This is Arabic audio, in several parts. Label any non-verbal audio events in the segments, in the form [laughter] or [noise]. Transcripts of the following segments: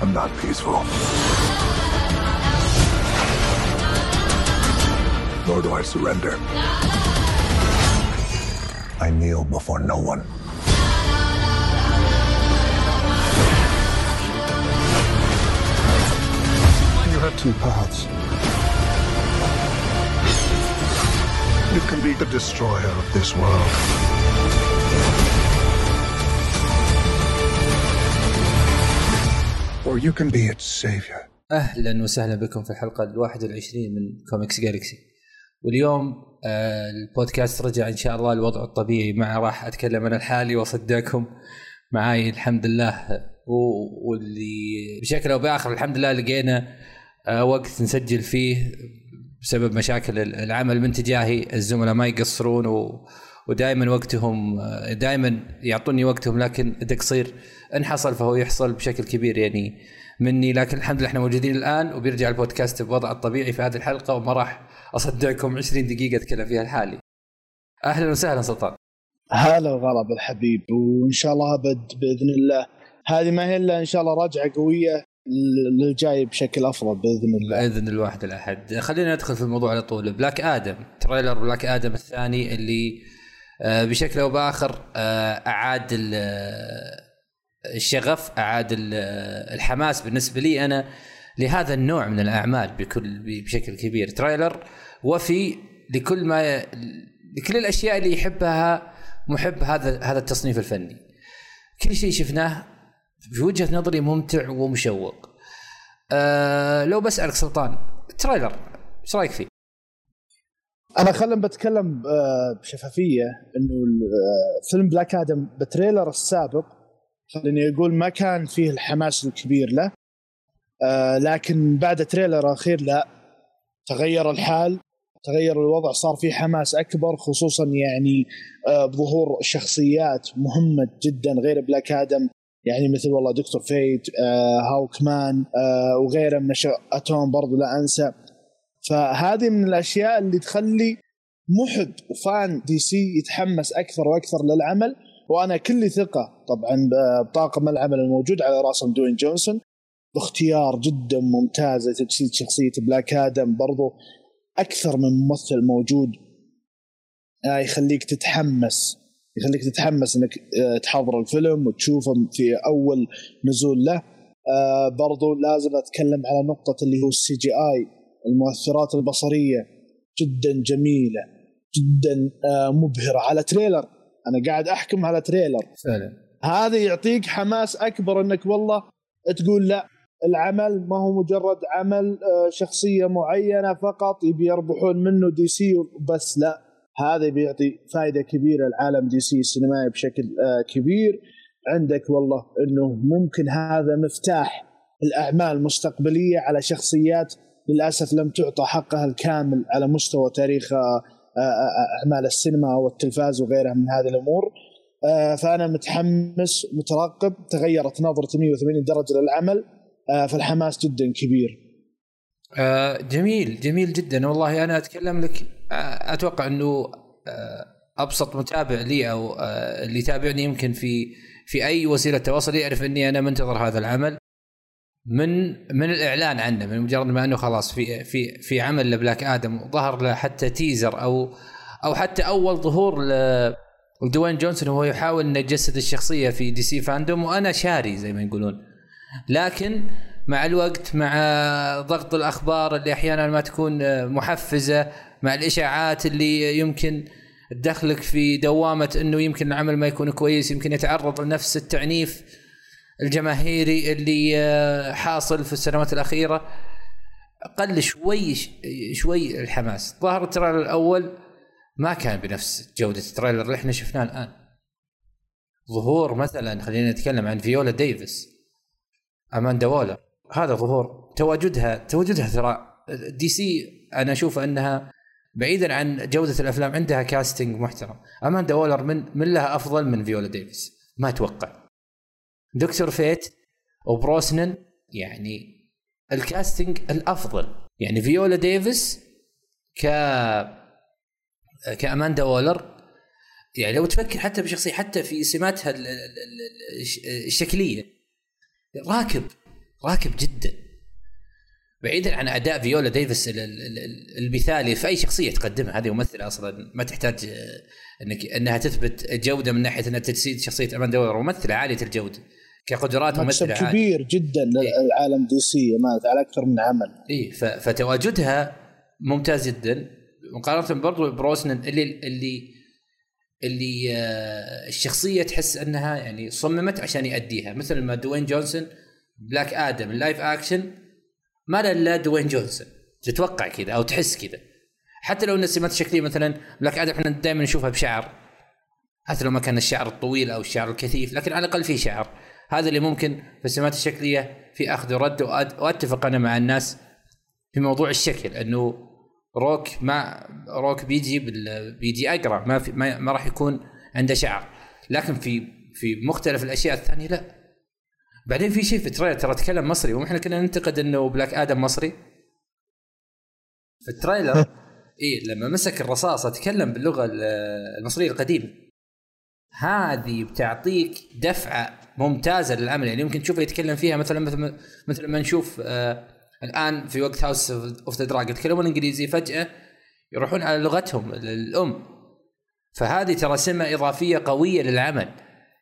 I'm not peaceful. Nor do I surrender. I kneel before no one. You have two paths. You can be the destroyer of this world. Or you can be its savior. أهلا وسهلا بكم في الحلقة ال 21 من كوميكس جالكسي واليوم آه البودكاست رجع إن شاء الله الوضع الطبيعي. مع راح أتكلم أنا لحالي وأصدقكم. معاي الحمد لله. واللي بشكل أو بآخر الحمد لله لقينا آه وقت نسجل فيه بسبب مشاكل ال- العمل من تجاهي. الزملاء ما يقصرون و ودائما وقتهم دائما يعطوني وقتهم لكن تقصير ان حصل فهو يحصل بشكل كبير يعني مني. لكن الحمد لله إحنا موجودين الآن وبيرجع البودكاست بوضعه الطبيعي في هذه الحلقة وما راح أصدعكم 20 دقيقة أتكلم فيها لحالي. أهلا وسهلا سلطان. هلا وغلا بالحبيب وإن شاء الله أبد بإذن الله. هذه ما هي إلا إن شاء الله راجعه قوية للجاي بشكل أفضل بإذن الله. بإذن الواحد الأحد. خلينا ندخل في الموضوع على طول. بلاك آدم. trailer بلاك آدم الثاني اللي آه، بشكل أو باخر آه، اعاد آه، الشغف اعاد ال- آه، الحماس بالنسبة لي أنا لهذا النوع من الاعمال بكل بشكل كبير. تريلر وفي لكل ما لكل الاشياء اللي يحبها محب هذا هذا التصنيف الفني. كل شيء شفناه في وجهة نظري ممتع ومشوق. أه لو بسألك سلطان تريلر إيش رأيك فيه؟ أنا خلنا بتكلم آه، بشفافية إنه آه، فيلم بلاك آدم ب trailer السابق خليني أقول ما كان فيه الحماس الكبير له آه، لكن بعد trailer أخير لا تغير الحال تغير الوضع صار في حماس أكبر خصوصا يعني بظهور شخصيات مهمة جدا غير بلاك آدم يعني مثل والله دكتور فيت هاوك مان آه، وغيره من اتوم برضو لا أنسى. فهذه من الأشياء اللي تخلي محب و fan دي سي يتحمس أكثر وأكثر للعمل. وأنا كل ثقة طبعا بطاقم العمل الموجود على راسهم دوين جونسون. باختيار جدا ممتاز لتجسيد شخصية بلاك آدم. برضو أكثر من ممثل موجود. آه، يخليك تتحمس. يخليك تتحمس إنك آه، تحضر الفيلم وتشوفه في أول نزول له. آه، برضو لازم أتكلم على نقطة اللي هو ال CGI. المؤثرات البصرية جدا جميلة جدا آه، مبهرة. على trailer أنا قاعد أحكم على trailer. فعلا. هذا يعطيك حماس أكبر إنك والله تقول لا العمل ما هو مجرد عمل آه، شخصية معينة فقط يبي يربحون منه دي سي بس لا. هذا بيعطي فائده كبيرة لعالم دي سي السينمائي بشكل آه، كبير. عندك والله إنه ممكن هذا مفتاح الأعمال المستقبلية على شخصيات للأسف لم تعطى حقها الكامل على مستوى تاريخ آه، آه، آه، أعمال السينما والتلفاز وغيرها من هذه الأمور. فأنا متحمس مترقب تغيرت نظرتي 180 درجة للعمل فالحماس جدا كبير. جميل جميل جدا. والله أنا أتكلم لك أتوقع إنه أبسط متابع لي أو اللي يتابعني يمكن في في أي وسيلة تواصل يعرف إني أنا منتظر هذا العمل. من من الإعلان عنه من مجرد ما أنه خلاص في في في عمل لبلاك آدم ظهر له حتى teaser أو أو حتى أول ظهور لدوين جونسون وهو يحاول إنه يجسد الشخصية في دي سي فاندوم وأنا شاري زي ما يقولون. لكن مع الوقت مع ضغط الأخبار اللي أحيانا ما تكون محفزة مع الإشاعات اللي يمكن تدخلك في دوامة إنه يمكن العمل ما يكون كويس يمكن يتعرض لنفس التعنيف الجماهيري اللي آه، حاصل في السنوات الأخيرة قل شوي شوي الحماس. ظهر ال trailer الأول ما كان بنفس جودة ال trailer اللي إحنا شفناه الآن. ظهور مثلا خلينا نتكلم عن فيولا ديفيس أماندا وولر هذا ظهور تواجدها تواجدها ترى دي سي أنا أشوف أنها بعيدا عن جودة الأفلام عندها casting محترم. أماندا وولر من من لها أفضل من فيولا ديفيس ما أتوقع. دكتور فيت وبروسنن يعني ال casting الأفضل. يعني فيولا ديفيس ك كأماندا وولر يعني لو تفكر حتى بشخصية حتى في سماتها ال- ال- ال- الش- الشكلية راكب راكب جدا. بعيدا عن أداء فيولا ديفيس ال- ال- ال- المثالي في أي شخصية تقدمها هذه ممثلة أصلا ما تحتاج آه، إنك إنها تثبت جودة من ناحية إنها تجسيد شخصية أماندا وولر ممثلة عالية الجودة. كقدرات عاليه كبير جدا للعالم دي سي مات على أكثر من عمل. اي فتواجدها ممتاز جدا. مقارنة برضو بروسنن اللي اللي اللي آه، الشخصية تحس أنها يعني صممت عشان يأديها. مثل ما دوين جونسون بلاك آدم ال live action ما له إلا دوين جونسون. تتوقع كذا أو تحس كذا. حتى لو إن السمات الشكلية مثلا بلاك آدم إحنا دائما نشوفها بشعر. حتى لو ما كان الشعر الطويل أو الشعر الكثيف لكن على الأقل في شعر. هذا اللي ممكن في السمات الشكلية في أخذ ورد وأتفق أنا مع الناس في موضوع الشكل إنه روك ما روك بيجي. بيجي اقرا ما في ما, ما راح يكون عنده شعر. لكن في في مختلف الأشياء الثانية لا. بعدين في شيء في ال trailer ترى تكلم مصري وإحنا كنا ننتقد إنه بلاك آدم مصري. في ال trailer [laughs] إي لما مسك الرصاصة تكلم باللغة ال- المصرية القديمة. هذه بتعطيك دفعة ممتازة للعمل. يعني يمكن تشوفه يتكلم فيها مثلا مثل مثل ما نشوف آه الآن في وقت House of the Dragon يتكلمون إنجليزي فجأة يروحون على لغتهم الام فهذه ترى سمة إضافية قوية للعمل.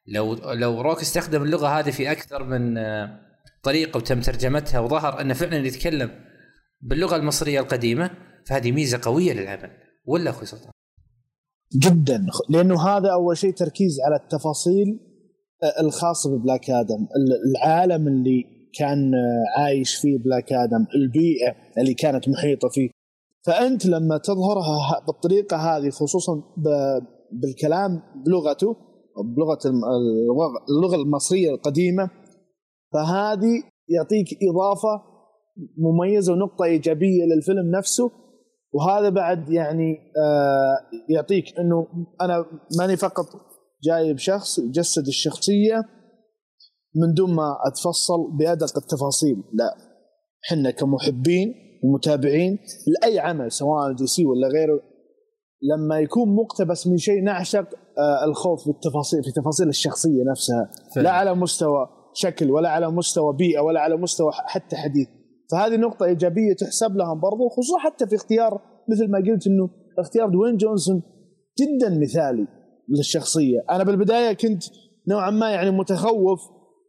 لو لو روك استخدم اللغة هذه في أكثر من آه، طريقة وتم ترجمتها وظهر انه فعلا يتكلم باللغة المصرية القديمة فهذه ميزة قوية للعمل. ولا أخوي سلطان؟ جدا. لأنه هذا أول شيء تركيز على التفاصيل الخاصه ببلاك آدم. ال- العالم اللي كان عايش فيه بلاك آدم البيئة اللي كانت محيطة فيه. فأنت لما تظهرها بالطريقة هذه خصوصا بالكلام بلغته بلغة اللغة المصرية القديمة فهذه يعطيك إضافة مميزة ونقطة إيجابية للفيلم نفسه. وهذا بعد يعني آه يعطيك إنه أنا ماني فقط جايب شخص يجسد الشخصية من دون ما أتفصل بأدق التفاصيل. لا إحنا كمحبين ومتابعين لأي عمل سواء دي سي ولا غيره لما يكون مقتبس من شيء نعشق آه الخوف بالتفاصيل في تفاصيل الشخصية نفسها. فعلا. لا على مستوى شكل ولا على مستوى بيئة ولا على مستوى حتى حديث. فهذه نقطة إيجابية تحسب لهم برضو خصوصا حتى في اختيار مثل ما قلت إنه اختيار دوين جونسون جدا مثالي. للشخصية أنا بالبداية كنت نوعا ما يعني متخوف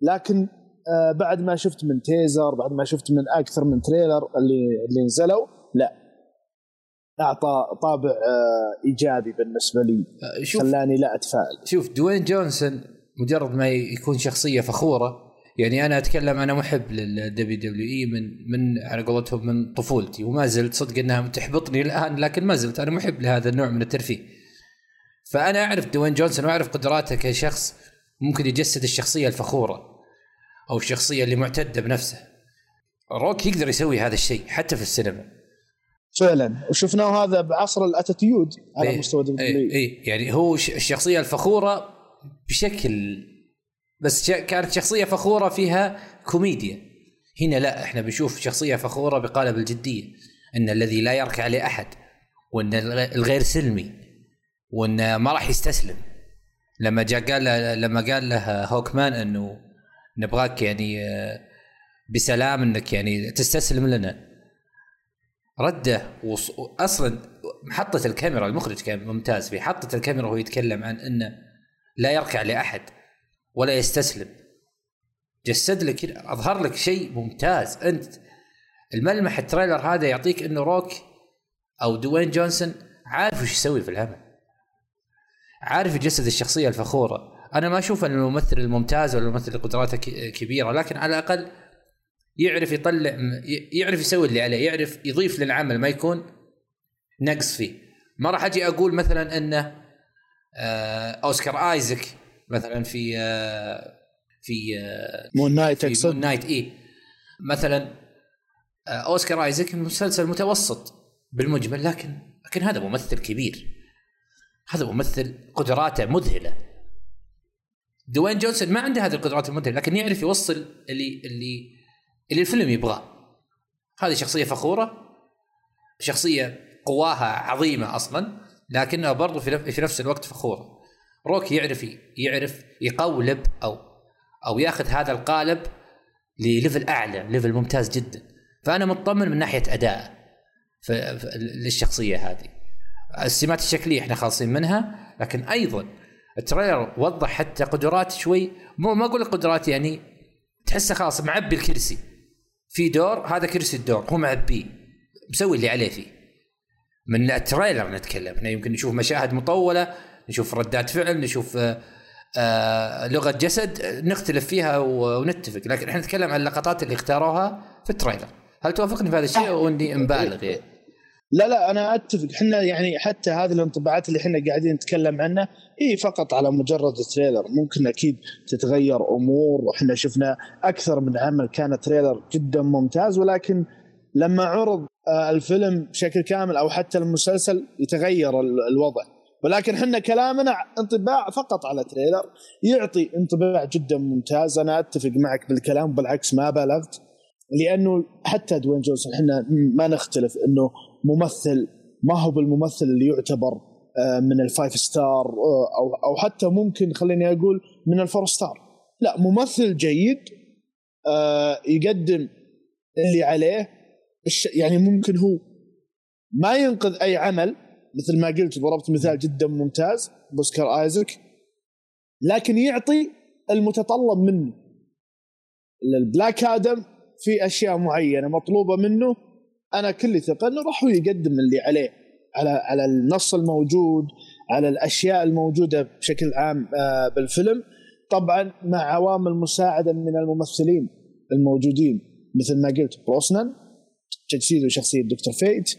لكن آه بعد ما شفت من teaser بعد ما شفت من أكثر من trailer اللي اللي نزلوا لا. أعطى طابع آه إيجابي بالنسبة لي آه، شوف. خلاني لا أتفائل. شوف دوين جونسون مجرد ما يكون شخصية فخورة يعني أنا أتكلم أنا محب لل WWE من من على قولتهم من طفولتي وما زلت صدق إنها تحبطني الآن لكن ما زلت أنا محب لهذا النوع من الترفيه. فأنا أعرف دوين جونسون وأعرف قدراته كشخص ممكن يجسد الشخصية الفخورة أو الشخصية اللي معتدة بنفسه. روك يقدر يسوي هذا الشيء حتى في السينما. فعلا. وشفناه هذا بعصر ال attitude era على إيه، مستوى WWE يعني هو الشخصية الفخورة بشكل بس كانت شخصية فخورة فيها كوميديا. هنا لا إحنا بنشوف شخصية فخورة بقالب الجدية. إن الذي لا يركع لأحد وإن الغ- الغير سلمي. وإن ما راح يستسلم. لما جاء قال لما قال له هوكمان إنه نبغاك يعني آه، بسلام إنك يعني تستسلم لنا. رده وص... أصلا محطه الكاميرا المخرج كان ممتاز في حطه الكاميرا وهو يتكلم عن إنه لا يركع لأحد ولا يستسلم. جسد لك أظهر لك شيء ممتاز. أنت الملمح ال trailer هذا يعطيك إنه روك أو دوين جونسون عارف وش يسوي في العمل عارف يجسد الشخصية الفخورة. أنا ما أشوف إن الممثل الممتاز ولا الممثل اللي قدراته كبيرة لكن على الأقل يعرف يطلع يعرف يسوي اللي عليه يعرف يضيف للعمل ما يكون نقص فيه. ما راح أجي أقول مثلا انه آه، أوسكار آيزك مثلا في آه، في آه، مون نايت في مون نايت اي مثلا آه، أوسكار آيزك مسلسل متوسط بالمجمل لكن لكن هذا ممثل كبير. هذا ممثل قدراته مذهلة. دوين جونسون ما عنده هذه القدرات المذهلة لكن يعرف يوصل اللي اللي اللي الفيلم يبغاه. هذه شخصية فخورة شخصية قواها عظيمة أصلا لكنها برضو في نف- في نفس الوقت فخورة. روك يعرف يعرف يقولب أو أو ياخذ هذا القالب لل level أعلى level ممتاز جدا. فأنا مطمن من ناحية أداء للشخصية هذه. السمات الشكلية إحنا خالصين منها لكن أيضا ال trailer وضح حتى قدرات شوي مو ما أقول قدرات يعني تحسه خلاص معبي الكرسي. في دور هذا كرسي الدور هو معبيه مسوي اللي عليه فيه. من ال trailer نتكلم إحنا يمكن نشوف مشاهد مطولة نشوف ردات فعل نشوف آه آه لغة جسد نختلف فيها ونتفق. لكن إحنا نتكلم عن اللقطات اللي اختاروها في ال trailer. هل توافقني في هذا الشيء؟ أو إني مبالغ؟ يعني؟ لا لا أنا أتفق. إحنا يعني حتى هذه الانطباعات اللي إحنا قاعدين نتكلم عنها هي فقط على مجرد trailer ممكن أكيد تتغير أمور. وإحنا شفنا أكثر من عمل كان trailer جدا ممتاز ولكن لما عرض آه، الفيلم بشكل كامل أو حتى المسلسل يتغير الوضع. ولكن إحنا كلامنا انطباع فقط على trailer يعطي انطباع جدا ممتاز. أنا أتفق معك بالكلام بالعكس ما بالغت لأنه حتى دوين جونسون إحنا ما نختلف إنه ممثل ما هو بالممثل اللي يعتبر آه، من ال five star آه، أو أو حتى ممكن خليني أقول من ال four star لا ممثل جيد آه، يقدم اللي عليه يعني ممكن هو ما ينقذ أي عمل مثل ما قلت ضربت مثال جدا ممتاز بوسكار ايزك لكن يعطي المتطلب منه. البلاك آدم في أشياء معينة مطلوبة منه أنا كل ثقة إنه راح يقدم اللي عليه على على النص الموجود على الأشياء الموجودة بشكل عام آه، بالفيلم. طبعا مع عوامل مساعدة من الممثلين الموجودين مثل ما قلت بروسنان تجسيد شخصية دكتور فيت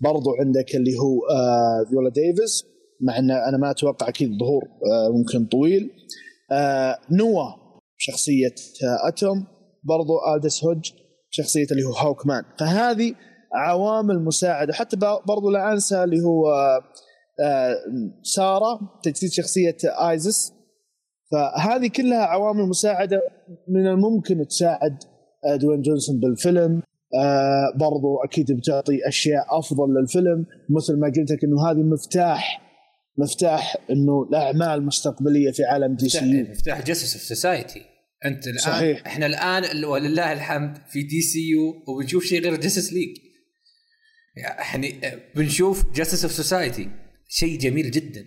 برضو عندك اللي هو آه، فيولا ديفيس مع ان أنا ما أتوقع أكيد ظهور آه، ممكن طويل. نوا شخصية أتوم برضو آلدس هوج شخصية اللي هو هوك مان. فهذه عوامل مساعدة. حتى برضو لا أنسى اللي هو آه، سارة تجسيد شخصية آيزس. فهذه كلها عوامل مساعدة من الممكن تساعد آه، دوين جونسون بالفيلم. آه برضو أكيد بتعطي أشياء أفضل للفيلم. مثل ما قلت لك إنه هذه مفتاح مفتاح إنه الأعمال المستقبلية في عالم دي سي. مفتاح Justice of Society أنت الآن صحيح. إحنا الآن ولله الحمد في DCU وبنشوف شيء غير Justice League. يعني بنشوف Justice of Society شيء جميل جدا.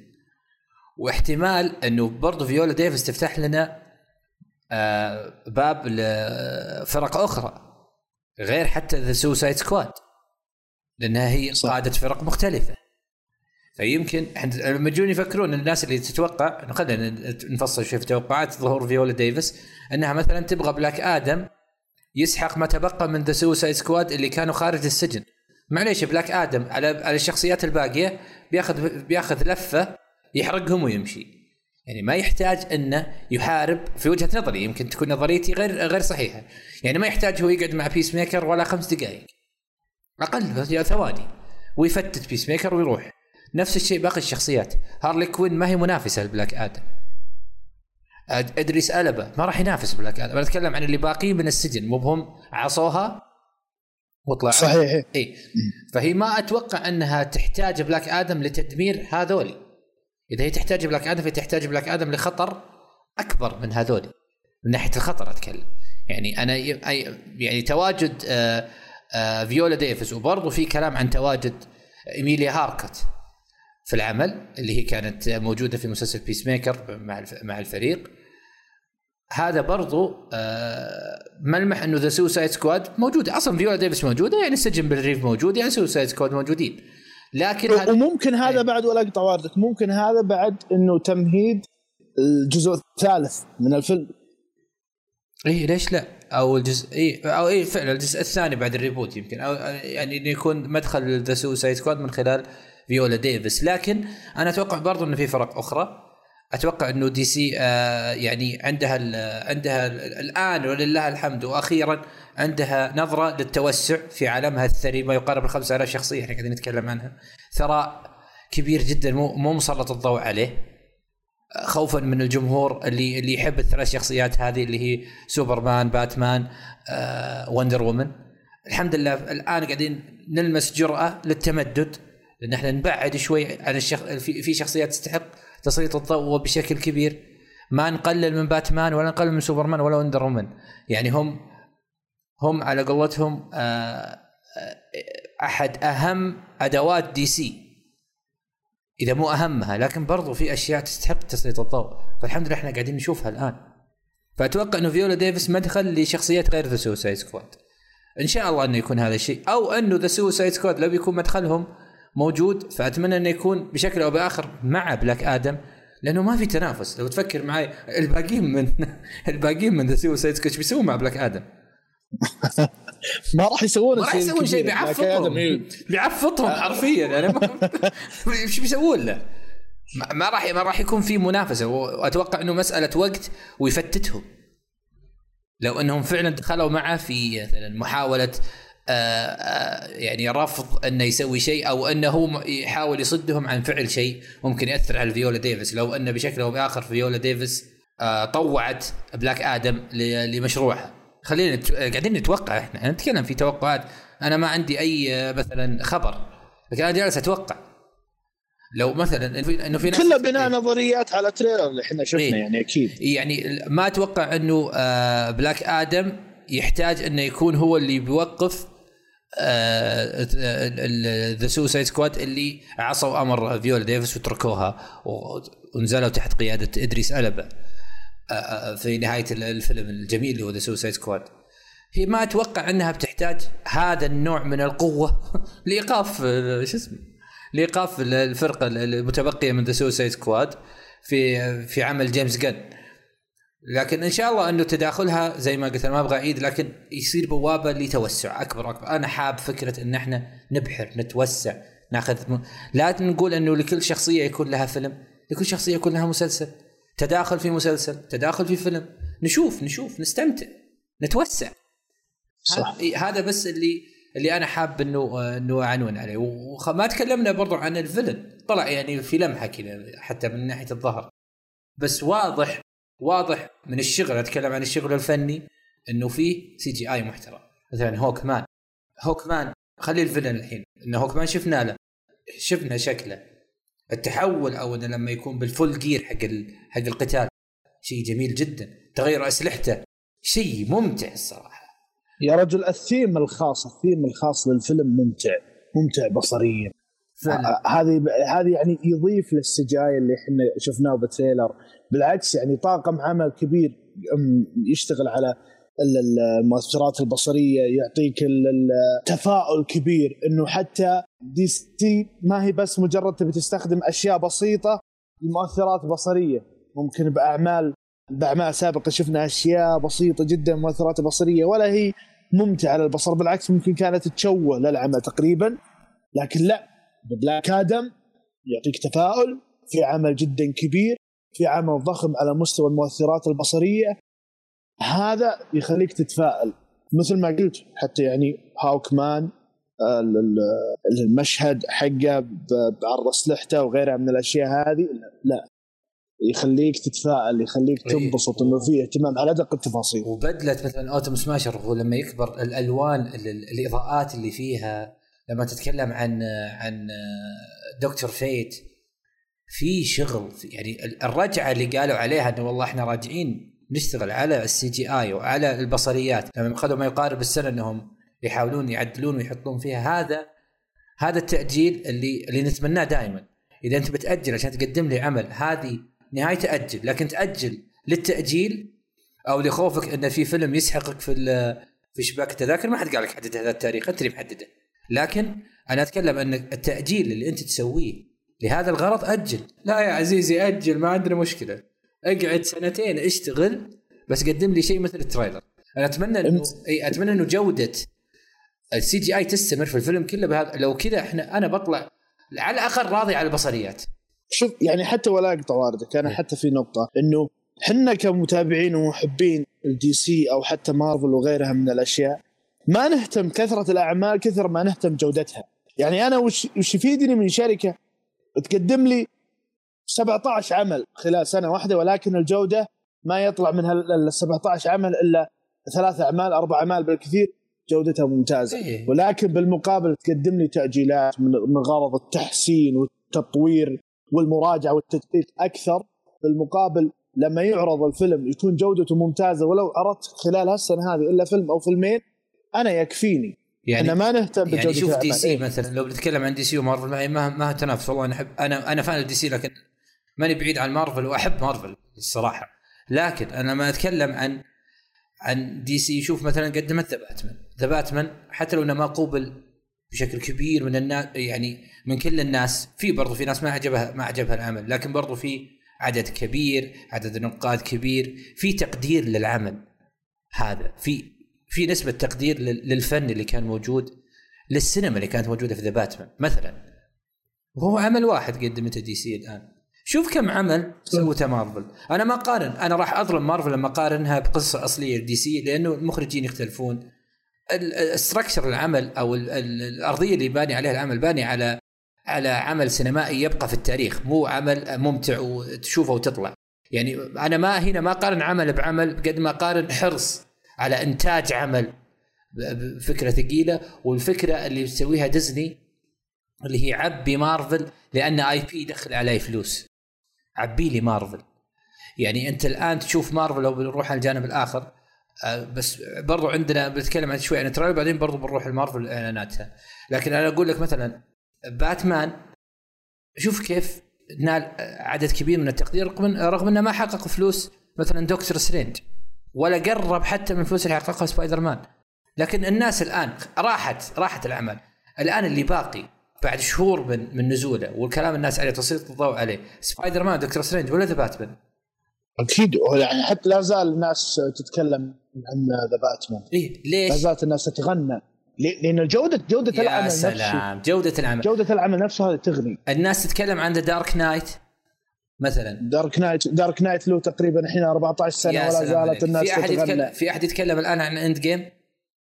واحتمال إنه برضه فيولا ديفيس تفتح لنا آه باب لفرق أخرى غير حتى The Suicide Squad لأنها هي صح. قادة فرق مختلفة. فيمكن لما يجون يفكرون الناس اللي تتوقع خلينا نفصل شوي في توقعات ظهور فيولا ديفيس إنها مثلا تبغى بلاك آدم يسحق ما تبقى من The Suicide Squad اللي كانوا خارج السجن. معليش بلاك آدم على على الشخصيات الباقية بياخذ بياخذ لفة يحرقهم ويمشي. يعني ما يحتاج إنه يحارب في وجهة نظري يمكن تكون نظريتي غير غير صحيحة. يعني ما يحتاج هو يقعد مع بيس ميكر ولا خمس دقائق أقل ثواني. ويفتت بيس ميكر ويروح. نفس الشيء باقي الشخصيات. هارلي كوين ما هي منافسة لبلاك آدم. إدريس ألبا ما راح ينافس بلاك آدم. أنا أتكلم عن اللي باقيين من السجن. مو بهم عصوها وطلع صحيح. اي فهي ما أتوقع أنها تحتاج بلاك آدم لتدمير هذول إذا هي تحتاج بلاك آدم فهي تحتاج بلاك آدم لخطر أكبر من هذول من ناحية الخطر أتكلم. يعني أنا يعني تواجد آه، آه، فيولا ديفيس وبرضه في كلام عن تواجد إيميليا هاركورت في العمل اللي هي كانت موجودة في مسلسل بيس ميكر مع مع الفريق. هذا برضو آه ملمح إنه The Suicide Squad موجودة. أصلا فيولا ديفيس موجودة يعني السجن بل ريف موجود يعني Suicide Squad موجودين. لكن وممكن هذا بعد ولا أقطع وردك ممكن هذا بعد إنه تمهيد الجزء الثالث من الفيلم. اي ليش لا؟ أو الجزء اي أو اي فعلا الجزء الثاني بعد ال reboot يمكن. أو يعني إنه يكون مدخل The Suicide Squad من خلال فيولا ديفيس. لكن أنا أتوقع برضو إنه في فرق أخرى. أتوقع إنه DC آه يعني عندها عندها الآن ولله الحمد وأخيرا عندها نظرة للتوسع في عالمها الثري ما يقارب ال 5000 شخصية إحنا قاعدين نتكلم عنها. ثراء كبير جدا مو مو مسلط الضوء عليه. خوفا من الجمهور اللي اللي يحب الثلاث شخصيات هذه اللي هي سوبرمان باتمان آه وندر وومن. الحمد لله الآن قاعدين نلمس جرأة للتمدد لأن إحنا نبعد شوي عن الشخ... في شخصيات تستحق تسليط الضوء بشكل كبير. ما نقلل من باتمان ولا نقلل من سوبرمان ولا وندر وومن. يعني هم هم على قولتهم آه، آه، أحد أهم أدوات DC. إذا مو أهمها لكن برضو في أشياء تستحق تسليط الضوء فالحمد لله إحنا قاعدين نشوفها الآن. فأتوقع إنه فيولا ديفيس مدخل لشخصيات غير The Suicide Squad إن شاء الله إنه يكون هذا الشيء. أو إنه The Suicide Squad لو بيكون مدخلهم موجود فأتمنى انه يكون بشكل أو بآخر مع بلاك آدم لأنه ما في تنافس. لو تفكر معي الباقيين من [laughs] الباقيين من The Suicide إيش بيسوون مع بلاك آدم؟ [laughs] ما راح يسوون ما راح يسوون شيء بيعفطهم. بيعفطهم حرفيا. يعني إيش [laughs] بيسوون له؟ ما راح ما راح يكون في منافسة. وأتوقع إنه مسألة وقت ويفتتهم. لو إنهم فعلا دخلوا معه في مثلا محاولة يعني رفض أنه يسوي شيء أو أنه هو يحاول يصدهم عن فعل شيء ممكن يأثر على فيولا ديفيس. لو انه بشكل أو بآخر فيولا ديفيس طوعت بلاك آدم لمشروعها. خلينا. قاعدين نتوقع إحنا. نتكلم في توقعات. أنا ما عندي أي مثلا خبر. لكن أنا جالس أتوقع. لو مثلا إنه في ناس كله بناء نظريات على trailer اللي إحنا شفنا إيه؟ يعني أكيد. يعني ما أتوقع إنه آه بلاك آدم يحتاج إنه يكون هو اللي بيوقف The Suicide Squad اللي عصوا أمر فيولا ديفيس وتركوها ونزلوا تحت قياده ادريس البا آه، آه، في نهايه الفيلم الجميل اللي هو The Suicide Squad هي ما أتوقع انها بتحتاج هذا النوع من القوه لايقاف آه، شو اسمه لايقاف الفرقه المتبقيه من The Suicide Squad في في عمل جيمس غن لكن إن شاء الله أنه تداخلها زي ما قلت أنا ما أبغى أعيد لكن يصير بوابة لتوسع أكبر أكبر. أنا حاب فكرة إن إحنا نبحر نتوسع ناخذ م... لا نقول إنه لكل شخصية يكون لها فيلم لكل شخصية يكون لها مسلسل. تداخل في مسلسل تداخل في فيلم. نشوف نشوف نستمتع نتوسع. صح. هذا بس اللي اللي أنا حاب إنه إنه أعنون عليه. وما تكلمنا برضو عن ال villain. طلع يعني في لمحة كذا حتى من ناحية الظهر. بس واضح واضح من الشغل أتكلم عن الشغل الفني إنه فيه CGI محترم. مثلا هوك مان هوك مان خلي ال villain الحين. انه هوك مان شفنا له شفنا شكله. التحول أو إنه لما يكون بال full gear حق حق القتال شيء جميل جدا. تغير أسلحته. شيء ممتع الصراحة. يا رجل الثيم الخاص الثيم الخاص للفيلم ممتع. ممتع بصريا. هذه هذه يعني يضيف لل CGI اللي إحنا شفناه بال trailer. بالعكس يعني طاقم عمل كبير يشتغل على المؤثرات البصرية يعطيك التفاؤل كبير إنه حتى DC ما هي بس مجرد تبي تستخدم أشياء بسيطة المؤثرات بصرية. ممكن بأعمال بأعمال سابقة شفنا أشياء بسيطة جدا مؤثرات بصرية ولا هي ممتعة للبصر بالعكس ممكن كانت تشوه للعمل تقريبا لكن لا. بلاك آدم يعطيك تفاؤل في عمل جدا كبير. في عمل ضخم على مستوى المؤثرات البصرية هذا يخليك تتفائل. مثل ما قلت حتى يعني هاوك مان المشهد حقه بعرض أسلحته وغيرها من الأشياء هذه لا يخليك تتفائل يخليك إيه. تنبسط إنه في اهتمام على أدق التفاصيل. وبدلة مثلا أتوم سماشر هو لما يكبر الألوان الإضاءات اللي فيها لما تتكلم عن عن دكتور فيت في شغل يعني الرجعة اللي قالوا عليها إنه والله إحنا راجعين نشتغل على ال CGI وعلى البصريات لما اخذوا ما يقارب السنة إنهم يحاولون يعدلون ويحطون فيها هذا هذا التأجيل اللي اللي نتمناه دائما. إذا أنت بتأجل عشان تقدم لي عمل هذه نهاية تأجل لكن تأجل للتأجيل أو لخوفك إن في فيلم يسحقك في في شباك التذاكر ما حد قال لك حدد هذا التاريخ أنت اللي محدده. لكن أنا أتكلم إن التأجيل اللي أنت تسويه لهذا الغرض أجل. لا يا عزيزي أجل ما عندنا مشكلة. أقعد سنتين أشتغل بس قدم لي شيء مثل ال trailer. أنا أتمنى انه إي أتمنى إنه جودة ال CGI تستمر في الفيلم كله بهذا لو كذا إحنا أنا بطلع على الأقل راضي على البصريات. شوف يعني حتى ولا أقطع واردك أنا حتى في نقطة إنه إحنا كمتابعين ومحبين ال DC أو حتى مارفل وغيرها من الأشياء ما نهتم كثرة الأعمال كثر ما نهتم جودتها. يعني أنا وش وش يفيدني من شركة؟ تقدم لي 17 عمل خلال سنة واحدة ولكن الجودة ما يطلع من ال 17 عمل إلا ثلاث أعمال أربع أعمال بالكثير جودتها ممتازة. إيه. ولكن بالمقابل تقدم لي تأجيلات من غرض التحسين والتطوير والمراجعة والتدقيق أكثر. بالمقابل لما يعرض الفيلم يكون جودته ممتازة ولو عرضت خلال هالسنة هذه إلا فيلم أو فيلمين أنا يكفيني. يعني إحنا ما نهتم بجودة يعني شوف دي. سي إيه. مثلا لو بنتكلم عن DC ومارفل معي ما ما تنافس والله أنا احب أنا أنا fan DC لكن ماني بعيد عن مارفل وأحب مارفل الصراحة لكن أنا ما أتكلم عن عن DC شوف مثلا قدمت The Batman The Batman حتى لو إنه ما قوبل بشكل كبير من الناس يعني من كل الناس في برضو في ناس ما عجبها ما عجبها العمل لكن برضو في عدد كبير عدد نقاد كبير في تقدير للعمل هذا في في نسبة تقدير لل- للفن اللي كان موجود للسينما اللي كانت موجودة في The Batman مثلا. وهو عمل واحد قدمته DC الآن. شوف كم عمل سوته مارفل. أنا ما قارن أنا راح اظلم مارفل لما أقارنها بقصة أصلية DC لأنه المخرجين يختلفون. ال structure العمل أو ال- ال- الأرضية اللي باني عليها العمل باني على على عمل سينمائي يبقى في التاريخ. مو عمل ممتع وتشوفه وتطلع. يعني أنا ما هنا ما قارن عمل بعمل قد ما قارن حرص. على إنتاج عمل بفكره ثقيلة. والفكرة اللي بتسويها ديزني اللي هي عبي مارفل لأن IP يدخل علي فلوس. عبي لي مارفل. يعني أنت الآن تشوف مارفل لو بنروح على الجانب الآخر آه، بس برضو عندنا بنتكلم عن شوي عن ال trailer بعدين برضو بنروح لمارفل إعلاناتها. لكن أنا أقول لك مثلا باتمان شوف كيف نال عدد كبير من التقدير رغم رغم إنه ما حقق فلوس مثلا دكتور سترينج. ولا قرب حتى من فلوس اللي حققها سبايدر مان لكن الناس الآن راحت راحت العمل. الآن اللي باقي بعد شهور من من نزوله والكلام الناس عليه تسليط الضوء عليه سبايدر مان دكتور سترينج ولا The Batman؟ أكيد. يعني حتى لا زال الناس تتكلم عن The Batman. لا ليش؟ زالت الناس تتغنى؟ لأن جودة جودة يا العمل نفسه سلام. جودة العمل. جودة العمل نفسها تغني. الناس تتكلم عن The Dark Knight. مثلا. Dark Knight Dark Knight له تقريبا الحين 14 سنة ولا زالت عليك. الناس في أحد يتكلم في أحد يتكلم الآن عن Endgame [laughs]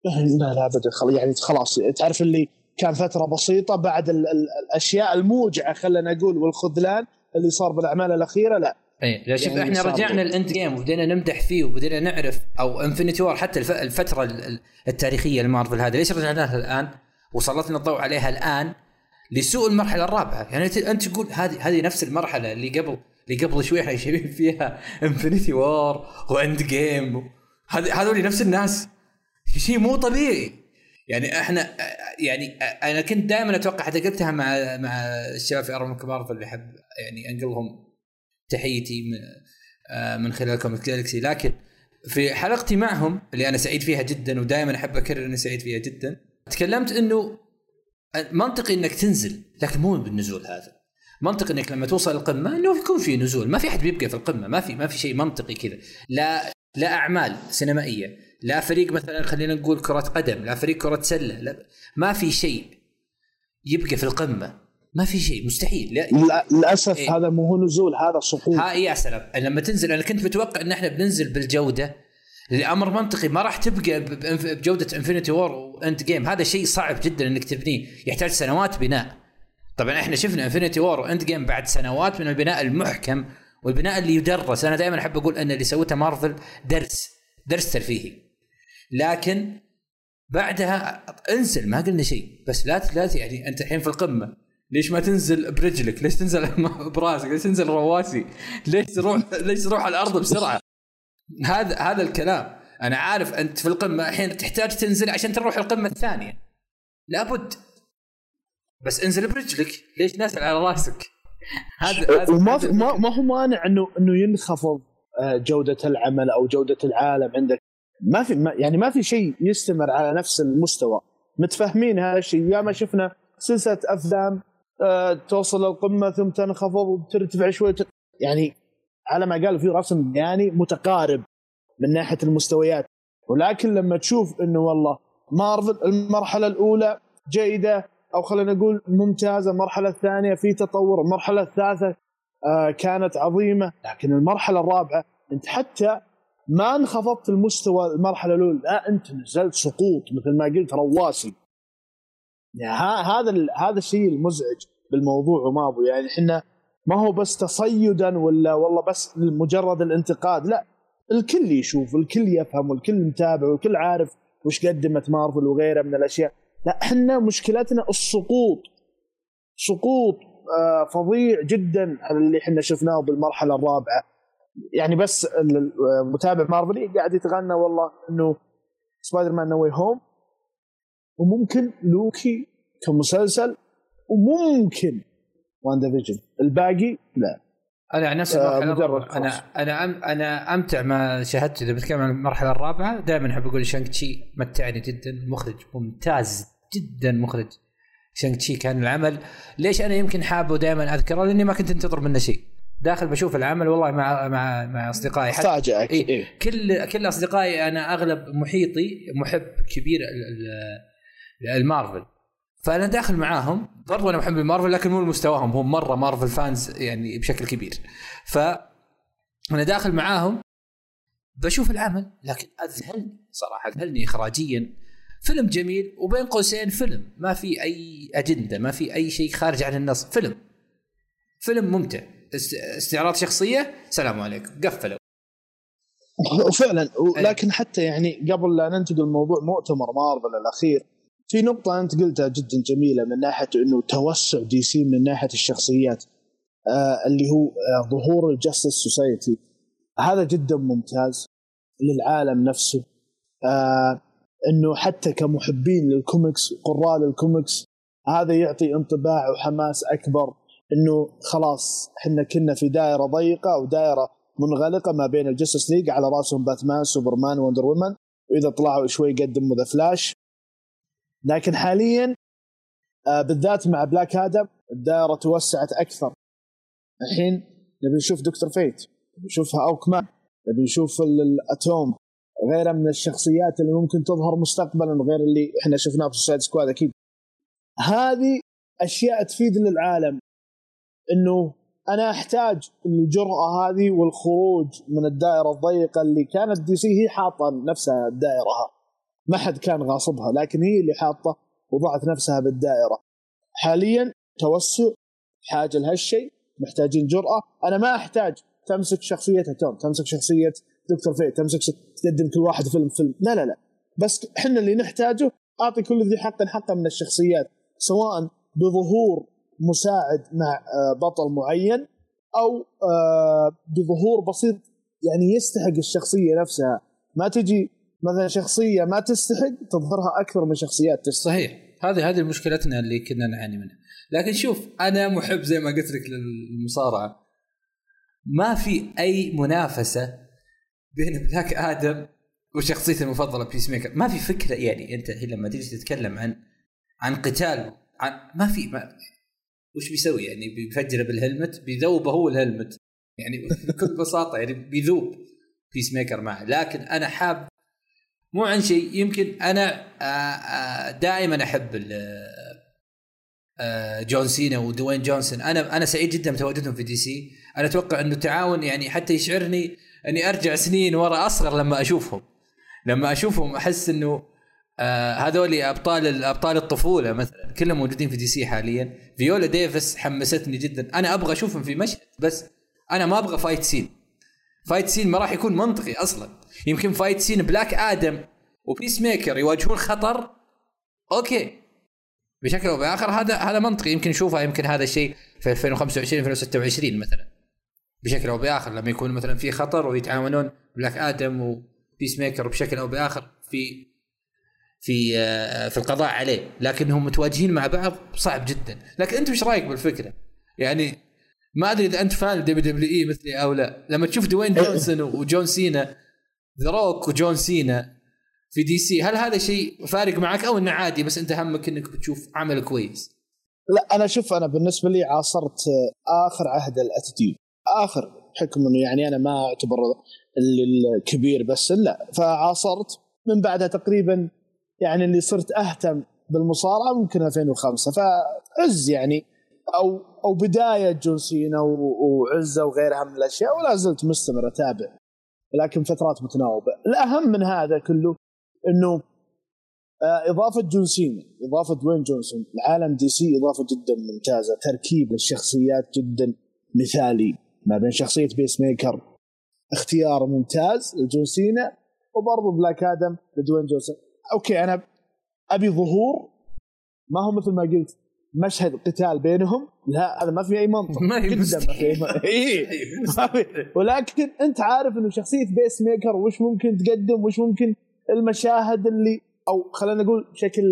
لا لا ابدا. يعني خلاص تعرف اللي كان فترة بسيطة بعد ال ال الأشياء الموجعة خلينا نقول والخذلان اللي صار بالأعمال الأخيرة لا. اي لا شوف يعني إحنا رجعنا. ال Endgame وبدينا نمدح فيه وبدينا نعرف أو Infinity War حتى الف- الفترة ال- ال- التاريخية لمارفل هذه ليش رجعنا لها الآن؟ وسلطنا الضوء عليها الآن لسوء المرحلة الرابعة. يعني انت تقول هذه هذه نفس المرحلة اللي قبل اللي قبل شوي إحنا شايفين فيها Infinity War و Endgame هذ- هذول نفس الناس. شيء مو طبيعي. يعني إحنا يعني أنا كنت دائما أتوقع حتى قلتها مع مع الشباب في ارم مارفل اللي أحب يعني انقلهم تحيتي من- آه، من خلال كوميك جالكسي لكن في حلقتي معهم اللي أنا سعيد فيها جدا ودائما أحب أكرر إني سعيد فيها جدا تكلمت إنه منطقي إنك تنزل لكن مو بالنزول هذا. منطقي إنك لما توصل القمة إنه يكون في نزول. ما في أحد بيبقى في القمة ما في ما في شيء منطقي كذا. لا لا أعمال سينمائية لا فريق مثلا خلينا نقول كرة قدم لا فريق كرة سلة لا ما في شيء يبقى في القمة. ما في شيء مستحيل. لا لا- للأسف إيه. هذا مو هو نزول هذا سقوط. ها يا سلام. لما تنزل أنا كنت متوقع إن إحنا بننزل بالجودة الامر منطقي ما راح تبقى بجودة Infinity War و Endgame هذا شيء صعب جدا إنك تبنيه يحتاج سنوات بناء طبعا إحنا شفنا Infinity War و Endgame بعد سنوات من البناء المحكم والبناء اللي يدرس أنا دائما أحب أقول إن اللي سوته مارفل درس درس ترفيهي لكن بعدها انزل ما قلنا شيء بس لا لا يعني أنت الحين في القمة ليش ما تنزل برجلك؟ ليش تنزل [laughs] براسك؟ ليش تنزل رواسي؟ ليش تروح ليش تروح على الأرض بسرعة؟ هذا هذا الكلام. أنا عارف أنت في القمة الحين تحتاج تنزل عشان تروح القمة الثانية. لابد. بس انزل برجلك. ليش نازل على راسك؟ هذا وما في ما, ما هو مانع انه إنه ينخفض آه، جودة العمل أو جودة العالم عندك. ما في ما يعني ما في شيء يستمر على نفس المستوى. متفاهمين هذا الشيء. يا ما شفنا سلسلة أفلام آه، توصل للقمه ثم تنخفض وترتفع شوي يعني على ما قال في رسم يعني متقارب من ناحية المستويات. ولكن لما تشوف إنه والله مارفل المرحلة الأولى جيدة أو خلينا نقول ممتازة المرحلة الثانية في تطور المرحلة الثالثة آه كانت عظيمة. لكن المرحلة الرابعة أنت حتى ما انخفضت المستوى المرحلة الأولى. لا أنت نزلت سقوط مثل ما قلت رواسي. يعني هذا هذا الشيء المزعج بالموضوع وما أبو. يعني إحنا ما هو بس تصيدا ولا والله بس مجرد الانتقاد؟ لا الكل يشوف الكل يفهم والكل متابع والكل عارف وش قدمت مارفل وغيرها من الأشياء. لا إحنا مشكلتنا السقوط سقوط آه، فظيع جدا على اللي إحنا شفناه بالمرحلة الرابعة. يعني بس ال- المتابع مارفل قاعد يتغنى والله إنه سبايدر مان No Home وممكن لوكي كمسلسل وممكن WandaVision الباقي لا. أنا عن نفسي آه، مجرد أنا. أنا أم أنا أمتع ما شاهدت إذا بتكلم عن المرحلة الرابعة. دائما أحب أقول Shang-Chi متعني جدا مخرج ممتاز جدا مخرج Shang-Chi كان العمل. ليش أنا يمكن حابه دائما أذكره؟ لأني ما كنت أنتظر منه شيء. داخل بشوف العمل والله مع مع مع أصدقائي. حتى إيه. كل كل أصدقائي أنا أغلب محيطي محب كبير ال- ال- المارفل. فأنا داخل معاهم. برضو أنا محب المارفل لكن مو لمستواهم. هم مرة مارفل fans يعني بشكل كبير. ف أنا داخل معاهم. بشوف العمل لكن أذهلني صراحة أذهلني اخراجيا. فيلم جميل وبين قوسين فيلم. ما في أي أجندة ما في أي شيء خارج عن النص. فيلم. فيلم ممتع. است- استعراض شخصية. سلام عليكم. قفلوا. وفعلا إيه. لكن حتى يعني قبل لا ننتقل لموضوع مؤتمر مارفل الأخير. في نقطة أنت قلتها جدا جميلة من ناحية أنه توسع DC من ناحية الشخصيات آه اللي هو آه ظهور ال Justice Society هذا جدا ممتاز للعالم نفسه آه إنه حتى كمحبين للكوميكس قراء للكوميكس هذا يعطي انطباع وحماس أكبر إنه خلاص إحنا كنا في دائرة ضيقة أو دائرة منغلقة ما بين ال Justice League على رأسهم باتمان سوبرمان وندر وومن واذا طلعوا شوي قدموا The Flash لكن حاليا آه بالذات مع Black Adam الدائرة توسعت أكثر. الحين نبي نشوف Doctor Fate نبي نشوف Hawkman نبي نشوف ال- ال Atom غيرها من الشخصيات اللي ممكن تظهر مستقبلا غير اللي إحنا شفناه في Suicide Squad أكيد. هذه أشياء تفيد للعالم. إنه أنا أحتاج الجرأة هذه والخروج من الدائرة الضيقة اللي كانت DC هي حاطة نفسها دائرها ما حد كان غاصبها لكن هي اللي حاطه وضعت نفسها بالدائرة. حاليا توسع حاجة لهالشيء محتاجين جرأة. أنا ما أحتاج تمسك شخصيه توم تمسك شخصية دكتور فيت تمسك تقدم كل واحد فيلم فيلم لا لا لا. بس إحنا اللي نحتاجه أعطي كل ذي حق حقه من الشخصيات سواء بظهور مساعد مع آه، بطل معين أو آه، بظهور بسيط يعني يستحق الشخصية نفسها. ما تجي مثلا شخصية ما تستحق تظهرها أكثر من شخصيات تستحق. صحيح. هذه هذه مشكلتنا اللي كنا نعاني منها. لكن شوف أنا محب زي ما قلت لك للمصارعة. ما في أي منافسة بين Black Adam وشخصيتي المفضلة Peacemaker ما في فكرة يعني أنت لما تيجي تتكلم عن عن قتال عن ما في ما وش بيسوي؟ يعني بيفجره بال helmet بيذوبه هو ال helmet. يعني [laughs] بكل بساطة يعني بيذوب Peacemaker معه. لكن أنا حاب مو عن شيء يمكن أنا آه، آه، دائما أحب آه، جون سينا ودوين جونسون. أنا أنا سعيد جدا بتواجدهم في DC. أنا أتوقع إنه تعاون يعني حتى يشعرني إني أرجع سنين ورا أصغر لما أشوفهم. لما أشوفهم أحس إنه هذول أبطال أبطال الطفولة مثلا. كلهم موجودين في DC حاليا. فيولا ديفيس حمستني جدا. أنا أبغى أشوفهم في مشهد بس أنا ما أبغى fight scene. fight scene ما راح يكون منطقي أصلا. يمكن fight scene بلاك آدم وبيس ميكر يواجهون خطر. okay. بشكل أو بآخر هذا هذا منطقي. يمكن نشوفها يمكن هذا الشيء في 2025 2026 مثلا. بشكل أو بآخر لما يكون مثلا في خطر ويتعاونون بلاك آدم وبيس ميكر بشكل أو بآخر في في آه، في القضاء عليه. لكنهم متواجهين مع بعض صعب جدا. لكن أنت وش رأيك بالفكرة؟ يعني ما أدري إذا أنت فان دبليو دبليو إي مثلي أو لا. لما تشوف دوين جونسون وجون سينا The Rock وجون سينا في دي سي. هل هذا شيء فارق معك؟ أو إنه عادي بس أنت همك إنك بتشوف عمل كويس. لا أنا شوف أنا بالنسبة لي عاصرت آخر عهد ال Attitude. آخر بحكم انه يعني أنا ما أعتبر ال- الكبير بس لا. فعاصرت من بعدها تقريبا يعني اللي صرت أهتم بالمصارعة ممكن 2005 فعز يعني أو أو بداية جون سينا وعزه وغيرها من الأشياء ولا زلت مستمر أتابع. لكن فترات متناوبة. الأهم من هذا كله إنه آه، إضافة جون سينا إضافة دوين جونسون. لعالم دي سي إضافة جدا ممتازة تركيب الشخصيات جدا مثالي ما بين شخصية بيس ميكر. اختيار ممتاز لجون سينا وبرضه بلاك آدم لدوين جونسون. okay أنا أبي ظهور ما هو مثل ما قلت مشهد قتال بينهم لا هذا ما في أي منطق. ما جدا ما في أي منطق. [laughs] إيه. [laughs] ما في. ولكن أنت عارف إنه شخصية بيس ميكر وش ممكن تقدم وش ممكن المشاهد اللي أو خلينا نقول بشكل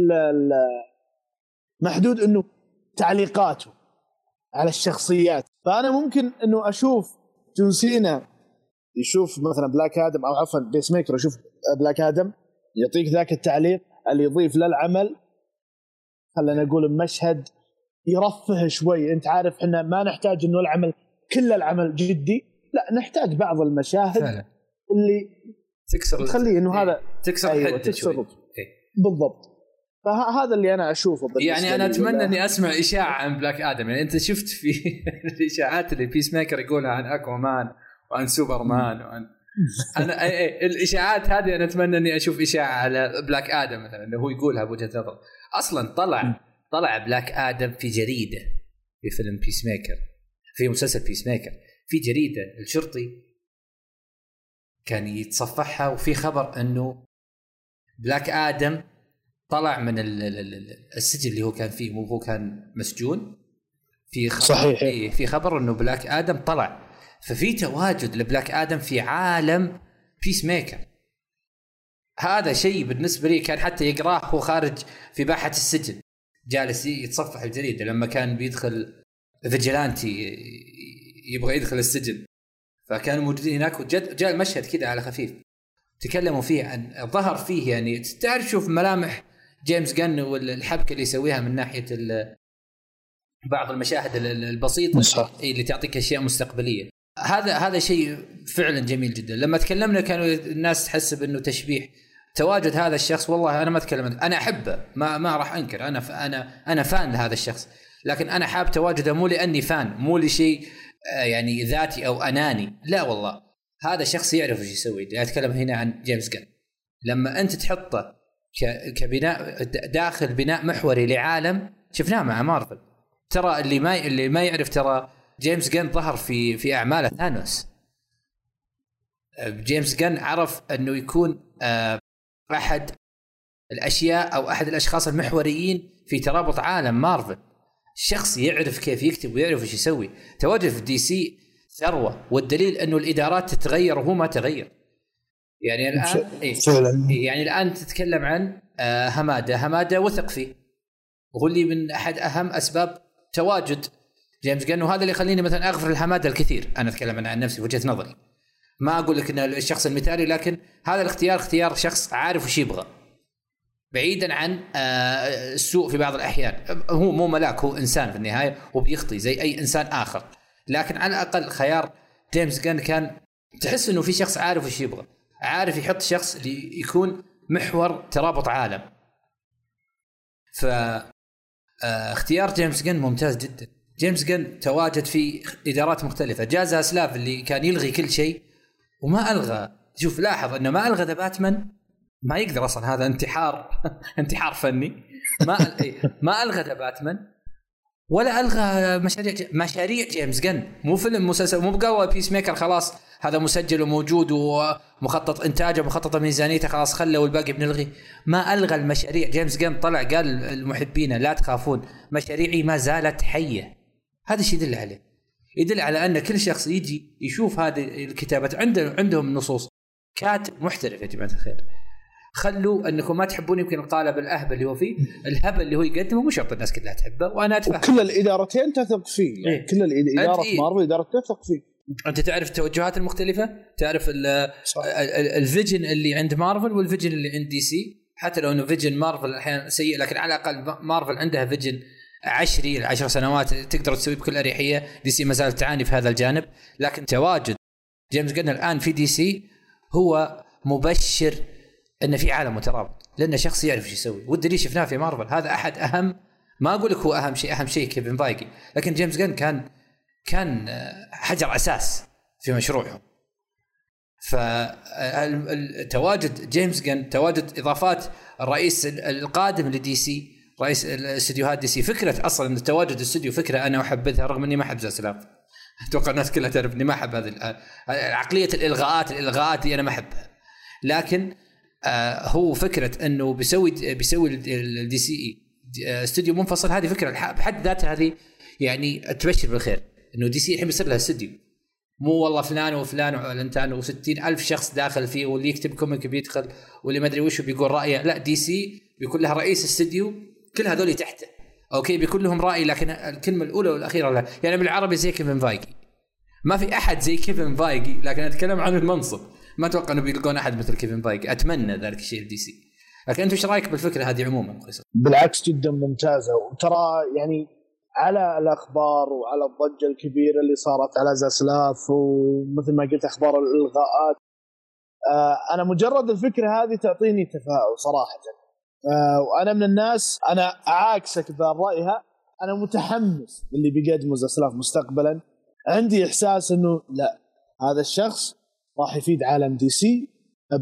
محدود إنه تعليقاته على الشخصيات. فأنا ممكن إنه أشوف جون سينا يشوف مثلا بلاك آدم أو عفوا بيس ميكر يشوف بلاك آدم يعطيك ذاك التعليق اللي يضيف للعمل. خلينا نقول المشهد يرفه شوي انت عارف إحنا ما نحتاج إنه العمل كل العمل جدي لا نحتاج بعض المشاهد فعلا اللي تكسر تخليه إنه هذا تكسر أيوه الحد تكسر شوي. إيه. بالضبط فهذا اللي أنا أشوفه بالنسبة يعني أنا. أتمنى إني أسمع إشاعة عن بلاك آدم يعني أنت شفت في [laughs] الإشاعات اللي بيس ميكر يقولها عن اكوا مان وعن سوبر مان وعن [laughs] أنا أي أي الإشاعات هذه أنا أتمنى إني أشوف إشاعة على بلاك آدم مثلا إنه هو يقولها بوجهه نظر. أصلا طلع طلع بلاك آدم في جريدة في فيلم بيس ميكر في مسلسل بيس ميكر في جريدة الشرطي كان يتصفحها وفي خبر إنه بلاك آدم طلع من ال- ال- ال- السجن اللي هو كان فيه مو هو كان مسجون. في خبر صحيح. إيه في خبر إنه بلاك آدم طلع ففي تواجد لبلاك آدم في عالم بيس ميكر هذا شيء بالنسبة لي كان حتى يقراه هو خارج في باحة السجن. جالس يتصفح الجريده لما كان بيدخل فيجيلانتي يبغى يدخل السجن. فكانوا موجودين هناك وجاء جاء المشهد كذا على خفيف. تكلموا فيه عن ظهر فيه يعني تعرف شوف ملامح جيمس جن والحبكة اللي يسويها من ناحية بعض المشاهد ال- ال- البسيطة. إيه اللي تعطيك أشياء مستقبلية. هذا هذا شيء فعلا جميل جدا. لما تكلمنا كانوا الناس تحسب انه تشبيح تواجد هذا الشخص والله أنا ما أتكلم. أنا أحبه. ما ما راح أنكر. أنا أنا أنا فان لهذا الشخص. لكن أنا حاب تواجده مو لأني فان مو لشيء آه، يعني ذاتي أو أناني. لا والله. هذا شخص يعرف إيش يسوي. يعني أتكلم هنا عن جيمس جن لما أنت تحطه كبناء داخل بناء محوري لعالم شفناه مع مارفل. ترى اللي ما اللي ما يعرف ترى جيمس جن ظهر في في اعمال ثانوس. جيمس جن عرف أنه يكون آه، أحد الأشياء أو أحد الأشخاص المحوريين في ترابط عالم مارفل. شخص يعرف كيف يكتب ويعرف إيش يسوي. تواجد في دي سي ثروة والدليل أنه الإدارات تتغير وهو ما تغير. يعني الآن إيه يعني الآن تتكلم عن آه، همادة. همادة وثق فيه وهو اللي من أحد أهم أسباب تواجد جيمس جن وهذا اللي يخليني مثلا أغفر الحماده الكثير. أنا أتكلم عن نفسي وجهة نظري. ما أقول لك إن الشخص المثالي لكن هذا الاختيار اختيار شخص عارف وش يبغى. بعيدا عن آه، السوء في بعض الأحيان. هو مو ملاك هو إنسان في النهاية وبيخطي زي أي إنسان آخر. لكن على الأقل خيار جيمس جن كان تحس إنه في شخص عارف وش يبغى. عارف يحط شخص اللي يكون محور ترابط عالم. ف آه، اختيار جيمس جن ممتاز جدا. جيمس جن تواجد في إدارات مختلفة. جا زاسلاف اللي كان يلغي كل شيء وما ألغى. شوف لاحظ أنه ما ألغى The Batman. ما يقدر أصلا هذا انتحار [laughs] انتحار فني. ما إيه، ما ألغى The Batman ولا ألغى مشاريع مشاريع جيمس جن. مو فيلم مسلسل مو بقوة بيس ميكر خلاص. هذا مسجل وموجود ومخطط إنتاجه مخطط ميزانيته خلاص خله والباقي بنلغي. ما ألغى المشاريع. جيمس جن طلع قال المحبين لا تخافون. مشاريعي ما زالت حية. هذا الشيء يدل عليه. يدل على أن كل شخص يجي يشوف هذه الكتابه عنده عندهم نصوص. كاتب محترف يا جماعة الخير. خلوا أنكم ما تحبون يمكن القالب الأهبل اللي هو فيه الهبل اللي هو يقدمه مو شرط الناس كلها تحبه وأنا اتفهم كل الإدارتين تثق فيه. يعني إيه. كل الإد- إدارة إيه؟ مارفل إدارة تثق فيه. أنت تعرف التوجهات المختلفة؟ تعرف ال vision اللي عند مارفل وال vision اللي عند دي سي؟ حتى لو إنه vision مارفل أحيانا سيء لكن على الأقل مارفل عندها vision عشري العشر سنوات تقدر تسويه بكل أريحية. دي سي ما زالت تعاني في هذا الجانب. لكن تواجد جيمس جن الآن في دي سي هو مبشر ان في عالم مترابط لأنه شخص يعرف إيش يسوي. والدليل شفناه في مارفل. هذا أحد أهم ما أقول لك هو أهم شيء أهم شيء كيفن فايجي لكن جيمس جن كان كان حجر أساس في مشروعهم فتواجد جيمس جن تواجد إضافات الرئيس ال- القادم لدي سي رئيس الاستديوهات دي سي فكرة أصلا إن تواجد الاستوديو فكرة أنا أحبذها رغم إني ما أحب زاسلاف [laughs] أتوقع الناس كلها تعرف إني ما أحب هذه عقلية الإلغاءات الإلغاءات دي أنا ما أحبها. لكن آه هو فكرة إنه بيسوي بيسوي ال DCE استوديو منفصل هذه فكرة بحد ذاتها هذه يعني تبشر بالخير. إنه DC الحين بيصير لها استوديو مو والله فلان وفلان وعلنتان و60 ألف شخص داخل فيه واللي يكتب comic بيدخل واللي ما أدري وش بيقول رأيه. لا DC بيكون لها رئيس استديو كل هذول تحته. أوكي بيكون لهم رأي لكن الكلمة الأولى والأخيرة لا. يعني بالعربي زي كيفن فايجي. ما في أحد زي كيفن فايجي لكن أتكلم عن المنصب. ما أتوقع إنه بيلقون أحد مثل كيفن فايجي. أتمنى ذلك الشيء DC. لكن أنت إيش رأيك بالفكرة هذه عموما؟ بالعكس جدا ممتازة. وترى يعني على الأخبار وعلى الضجة الكبيرة اللي صارت على زاسلاف ومثل ما قلت أخبار الإلغاءات آه أنا مجرد الفكرة هذه تعطيني تفاؤل صراحة. آه وأنا من الناس أنا عاكسك برايها أنا متحمس اللي بيقدمه زاسلاف مستقبلا. عندي إحساس إنه لا هذا الشخص راح يفيد عالم دي سي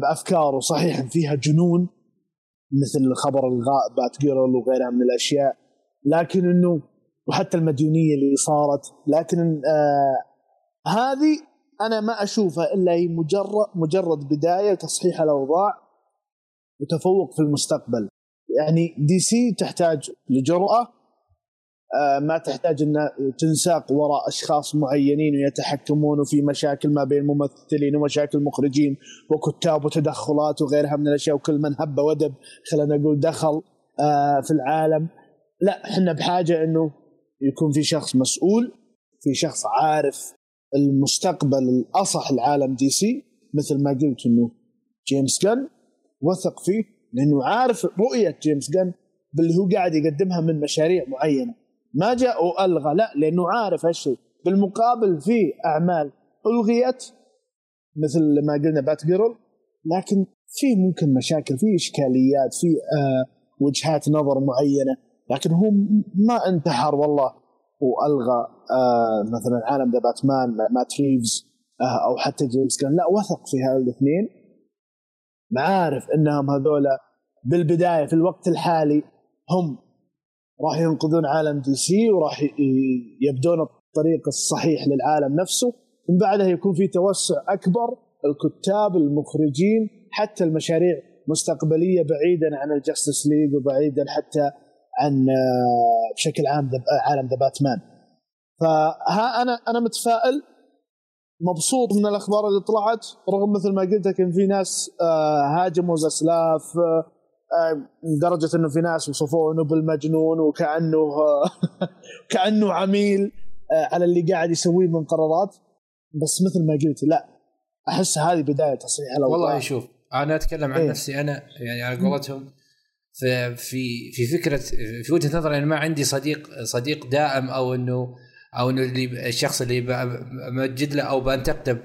بأفكاره صحيح فيها جنون مثل خبر الغاء بات جيرل وغيرها من الأشياء. لكن إنه وحتى المديونية اللي صارت. لكن آه هذه أنا ما أشوفها إلا هي مجرد مجرد بداية لتصحيح الأوضاع. وتفوق في المستقبل. يعني DC تحتاج لجرأة آه ما تحتاج إن تنساق وراء أشخاص معينين ويتحكمون في مشاكل ما بين ممثلين ومشاكل مخرجين وكتاب وتدخلات وغيرها من الأشياء وكل من هب ودب خلينا نقول دخل آه في العالم. لا إحنا بحاجة إنه يكون في شخص مسؤول في شخص عارف المستقبل الأصح العالم DC مثل ما قلت إنه جيمس جن وثق فيه لأنه عارف رؤية جيمس جن باللي هو قاعد يقدمها من مشاريع معينة. ما جاء وألغى لا لأنه عارف هالشيء. بالمقابل في أعمال ألغيت مثل ما قلنا Batgirl لكن في ممكن مشاكل في إشكاليات في آه وجهات نظر معينة. لكن هو ما انتحر والله وألغى آه مثلا عالم The Batman مات ريفز آه أو حتى جيمس جن لا وثق في هذول الاثنين. عارف إنهم هذولا بالبداية في الوقت الحالي هم راح ينقذون عالم DC وراح يبدون الطريق الصحيح للعالم نفسه. من بعدها يكون في توسع أكبر الكتاب المخرجين حتى المشاريع مستقبلية بعيدا عن ال Justice League وبعيدا حتى عن بشكل عام عالم ذا باتمان فها أنا أنا متفائل مبسوط من الأخبار اللي طلعت رغم مثل ما قلت لك ان في ناس هاجموا زسلاف لدرجة إنه في ناس وصفوه إنه بالمجنون وكأنه [laughs] كأنه عميل على اللي قاعد يسويه من قرارات بس مثل ما قلت لا أحس هذه بداية تصحيح الأوضاع والله شوف أنا أتكلم عن إيه؟ نفسي أنا يعني على قولتهم في في في فكرة في وجهة نظري أنا ما عندي صديق صديق دائم أو إنه أو إنه اللي الشخص اللي بمجد له أو بنتقده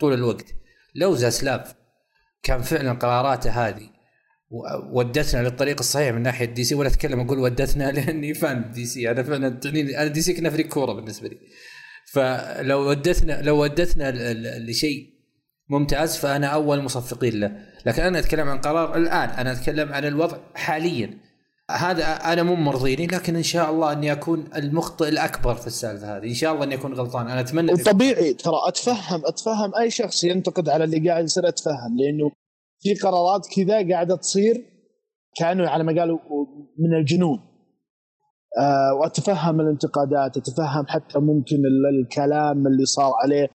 طول الوقت. لو زاسلاف كان فعلا قراراته هذه. ودتنا للطريق الصحيح من ناحية DC ولا أتكلم أقول ودتنا [laughs] لأني fan DC أنا فعلا تعنيني أنا DC كأنها فريق كوره بالنسبة لي. فلو ودتنا لو ودتنا لشيء ممتاز فأنا أول مصفقين له. لكن أنا أتكلم عن قرار الآن. أنا أتكلم عن الوضع حاليا. هذا أنا مو مرضيني لكن إن شاء الله إني أكون المخطئ الأكبر في السالفة هذه. إن شاء الله إني أكون غلطان. أنا أتمنى وطبيعي ترى أتفهم أتفهم أي شخص ينتقد على اللي قاعد يصير أتفهم لأنه في قرارات كذا قاعدة تصير كانوا على ما قالوا من الجنون. أه وأتفهم الانتقادات أتفهم حتى ممكن الكلام اللي صار عليه.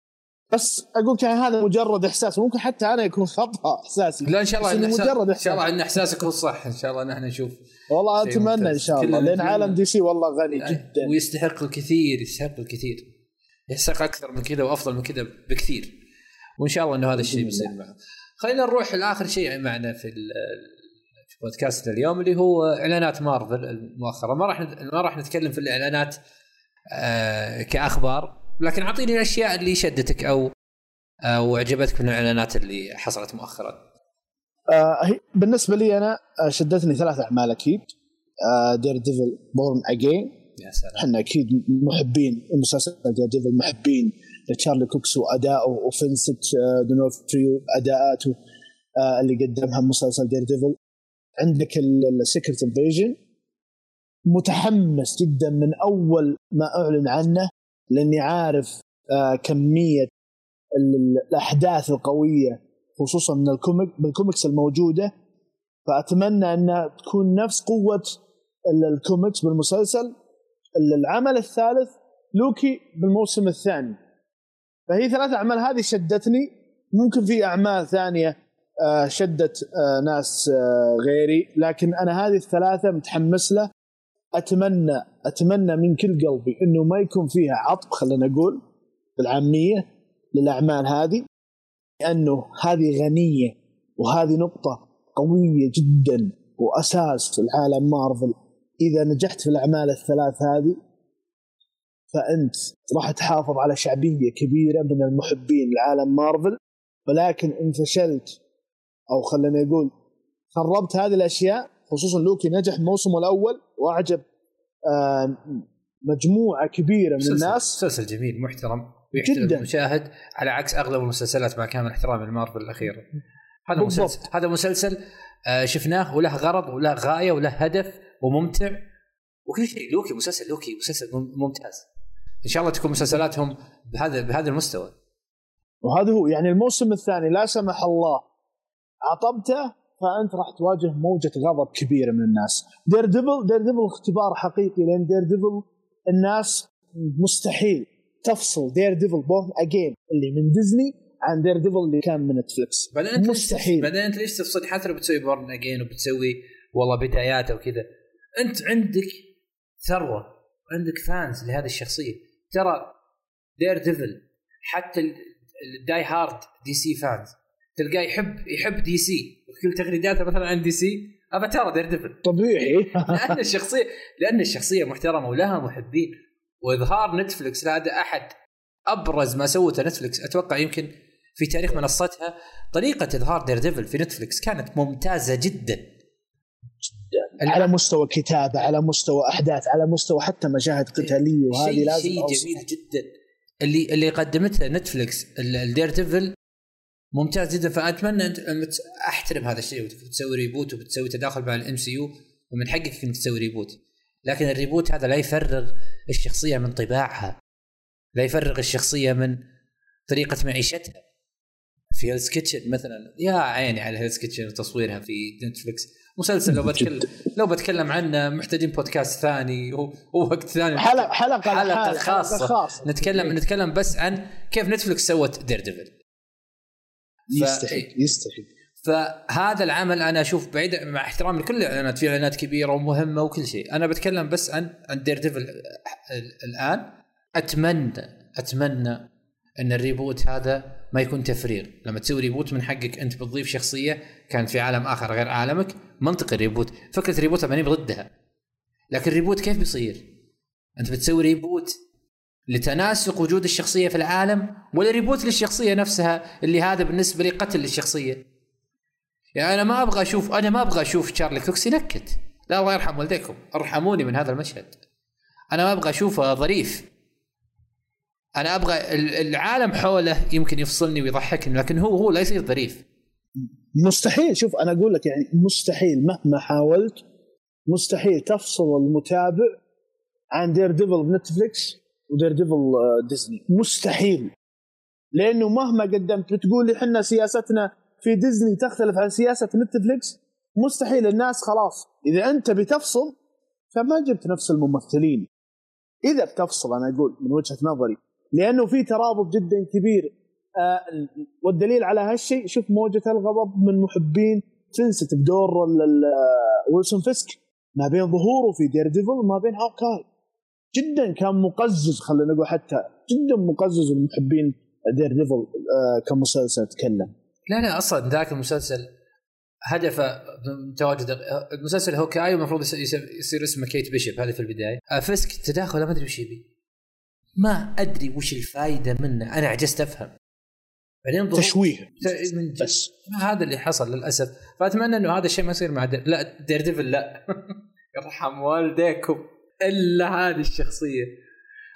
بس أقول كان هذا مجرد إحساس ممكن حتى أنا يكون خطأ إحساسي لا إن شاء الله إن مجرد إن شاء الله إن إحساسك هو الصح إن شاء الله نحن نشوف والله أتمنى إن شاء الله لأن عالم دي سي والله غني يعني جدا. ويستحق الكثير يستحق الكثير. يستحق أكثر من كذا وأفضل من كذا بكثير. وإن شاء الله إنه هذا الشيء بيصير معه خلينا نروح لآخر شيء معنا في في بودكاستنا اليوم اللي هو إعلانات مارفل المؤخره ما راح ما راح نتكلم في الإعلانات آه كأخبار. لكن اعطيني الاشياء اللي شدتك أو أو عجبتك من الاعلانات اللي حصلت مؤخرا. آه بالنسبة لي أنا شدتني ثلاث أعمال أكيد. آه Daredevil Born Again يا سلام. إحنا أكيد محبين مسلسل Daredevil محبين لتشارلي كوكس وادائه وفنسنت آه دونوفريو اداءاته آه اللي قدمها مسلسل Daredevil عندك ال Secret Invasion متحمس جدا من أول ما أعلن عنه. لأني عارف آه كمية الأحداث القوية خصوصا من ال comic بال comics الموجودة. فأتمنى انها تكون نفس قوة الكوميكس بالمسلسل. العمل الثالث لوكي بالموسم الثاني. فهي ثلاث أعمال هذه شدتني. ممكن في أعمال ثانية آه، شدت آه، ناس غيري. لكن أنا هذه الثلاثة متحمس له. أتمنى أتمنى من كل قلبي إنه ما يكون فيها عطب خلينا نقول بالعامية للأعمال هذه لأنه هذه غنية وهذه نقطة قوية جدا وأساس في العالم مارفل. إذا نجحت في الأعمال الثلاث هذه فأنت راح تحافظ على شعبية كبيرة من المحبين لعالم مارفل. ولكن ان فشلت أو خلينا نقول خربت هذه الأشياء خصوصا لوكي نجح موسمه الأول وأعجب آه، مجموعة كبيرة من الناس. مسلسل جميل محترم ويحترم جداً. المشاهد على عكس أغلب المسلسلات مع كامل احترامي لمارفل الاخيره هذا بالضبط. مسلسل هذا مسلسل آه، شفناه وله غرض وله غاية وله هدف وممتع. وكل شيء لوكي مسلسل لوكي مسلسل مم- ممتاز. إن شاء الله تكون مسلسلاتهم بهذا بهذا المستوى. وهذا هو يعني الموسم الثاني لا سمح الله عطبته فأنت راح تواجه موجة غضب كبيرة من الناس. Daredevil Daredevil اختبار حقيقي لأن Daredevil الناس مستحيل تفصل Daredevil Born Again اللي من ديزني عن Daredevil اللي كان من Netflix بعدين أنت ليش- مستحيل. بعدين أنت ليش تفصل؟ حتى لو بتسوي Born Again وبتسوي والله بداياته وكذا. أنت عندك ثروة عندك fans لهذه الشخصية. ترى Daredevil حتى ال- ال die hard DC fans تلقاه يحب يحب DC كل تغريداته مثلا عن DC ترى Daredevil طبيعي. [laughs] لأن الشخصيه لأن الشخصية محترمة ولها محبين. وإظهار Netflix لهذا أحد أبرز ما سوته Netflix أتوقع يمكن في تاريخ منصتها طريقة إظهار Daredevil في Netflix كانت ممتازة جدا. على مستوى كتابة على مستوى أحداث على مستوى حتى مشاهد قتالية وهذه شيء لازم شيء. جميل جدا. اللي اللي قدمته Netflix ال- ال Daredevil ممتاز جدا. فأتمنى انت أحترم هذا الشيء. وتسوي reboot وبتسوي تداخل مع ال MCU ومن حقك إنك تسوي reboot لكن ال reboot هذا لا يفرغ الشخصية من طباعها. لا يفرغ الشخصية من طريقة معيشتها. في Hell's Kitchen مثلا. يا عيني على Hell's Kitchen وتصويرها في Netflix مسلسل لو بتكلم لو بتكلم عنه محتاجين بودكاست ثاني. ووقت ثاني. حلقه حلقه حلقة لحالها، خاصة. خاصة. نتكلم نتكلم بس عن كيف Netflix سوت Daredevil يستحق يستحق فهذا العمل أنا أشوف بعيد مع احترامي لكل الإعلانات في إعلانات كبيرة ومهمة وكل شيء. أنا بتكلم بس عن عن Daredevil الآن. أتمنى أتمنى إن ال reboot هذا ما يكون تفريغ. لما تسوي reboot من حقك أنت بتضيف شخصية كانت في عالم آخر غير عالمك منطقي ال reboot. فكرة ال reboot ماني ضدها لكن ال reboot كيف بيصير؟ أنت بتسوي reboot لتناسق وجود الشخصية في العالم ولا reboot للشخصية نفسها اللي هذا بالنسبة لي قتل للشخصية. يعني أنا ما أبغى أشوف أنا ما أبغى أشوف شارلي كوكس ينكت. لا الله يرحم والديكم. ارحموني من هذا المشهد. أنا ما أبغى أشوفه ظريف. أنا أبغى ال- العالم حوله يمكن يفصلني ويضحكني لكن هو هو لا يصير ظريف. مستحيل. شوف أنا أقول لك يعني مستحيل. مهما حاولت مستحيل تفصل المتابع عن Daredevil بنتفليكس و Daredevil آه، ديزني. مستحيل. لأنه مهما قدمت بتقول لي إحنا سياستنا في ديزني تختلف عن سياسة نتفليكس؟ مستحيل. الناس خلاص. إذا أنت بتفصل فما جبت نفس الممثلين. إذا بتفصل أنا أقول من وجهة نظري لأنه في ترابط جدا كبير. آه والدليل على هالشيء شوف موجة الغضب من محبين تنست بدور آه، ويلسون فيسك. ما بين ظهوره في Daredevil وما بين Hawkeye جدا كان مقزز خلينا نقول حتى جدا مقزز لمحبين Daredevil آه كمسلسل اتكلم لا لا أصلا ذاك المسلسل هدفه من تواجد المسلسل Hawkeye المفروض يصير, اسمه Kate Bishop هذه في البداية. آه، فيسك تداخل ما أدري وش يبي. ما أدري وش الفائده منه أنا عجزت أفهم. بعدين تشويه. من. بس. هذا اللي حصل للأسف. فأتمنى إنه هذا الشيء ما يصير مع دير لا Daredevil لا. [laughs] يرحم والديكم. إلا هذه الشخصية.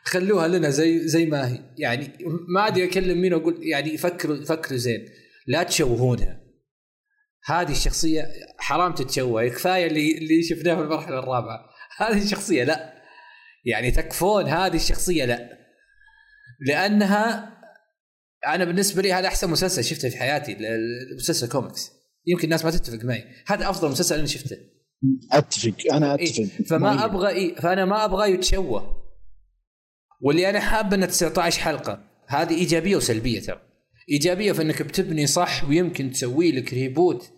خلوها لنا زي زي ما هي. يعني ما أدري أكلم مين وأقول يعني فكروا فكروا زين. لا تشوهونها. هذه الشخصية حرام تتشوه. كفاية اللي اللي شفناه في المرحلة الرابعة. هذه الشخصية لا. يعني تكفون هذه الشخصية لا. لأنها أنا بالنسبة لي هذا أحسن مسلسل شفته في حياتي مسلسل كوميكس. يمكن الناس ما تتفق معي. هذا أفضل مسلسل أنا شفته. أتفق أنا إيه، أتفق فما مؤيد. أبغى إيه فأنا ما أبغى يتشوه. واللي أنا حاب إنه 19 حلقة هذه إيجابية وسلبية ترى. إيجابية في إنك بتبني صح ويمكن تسوي لك reboot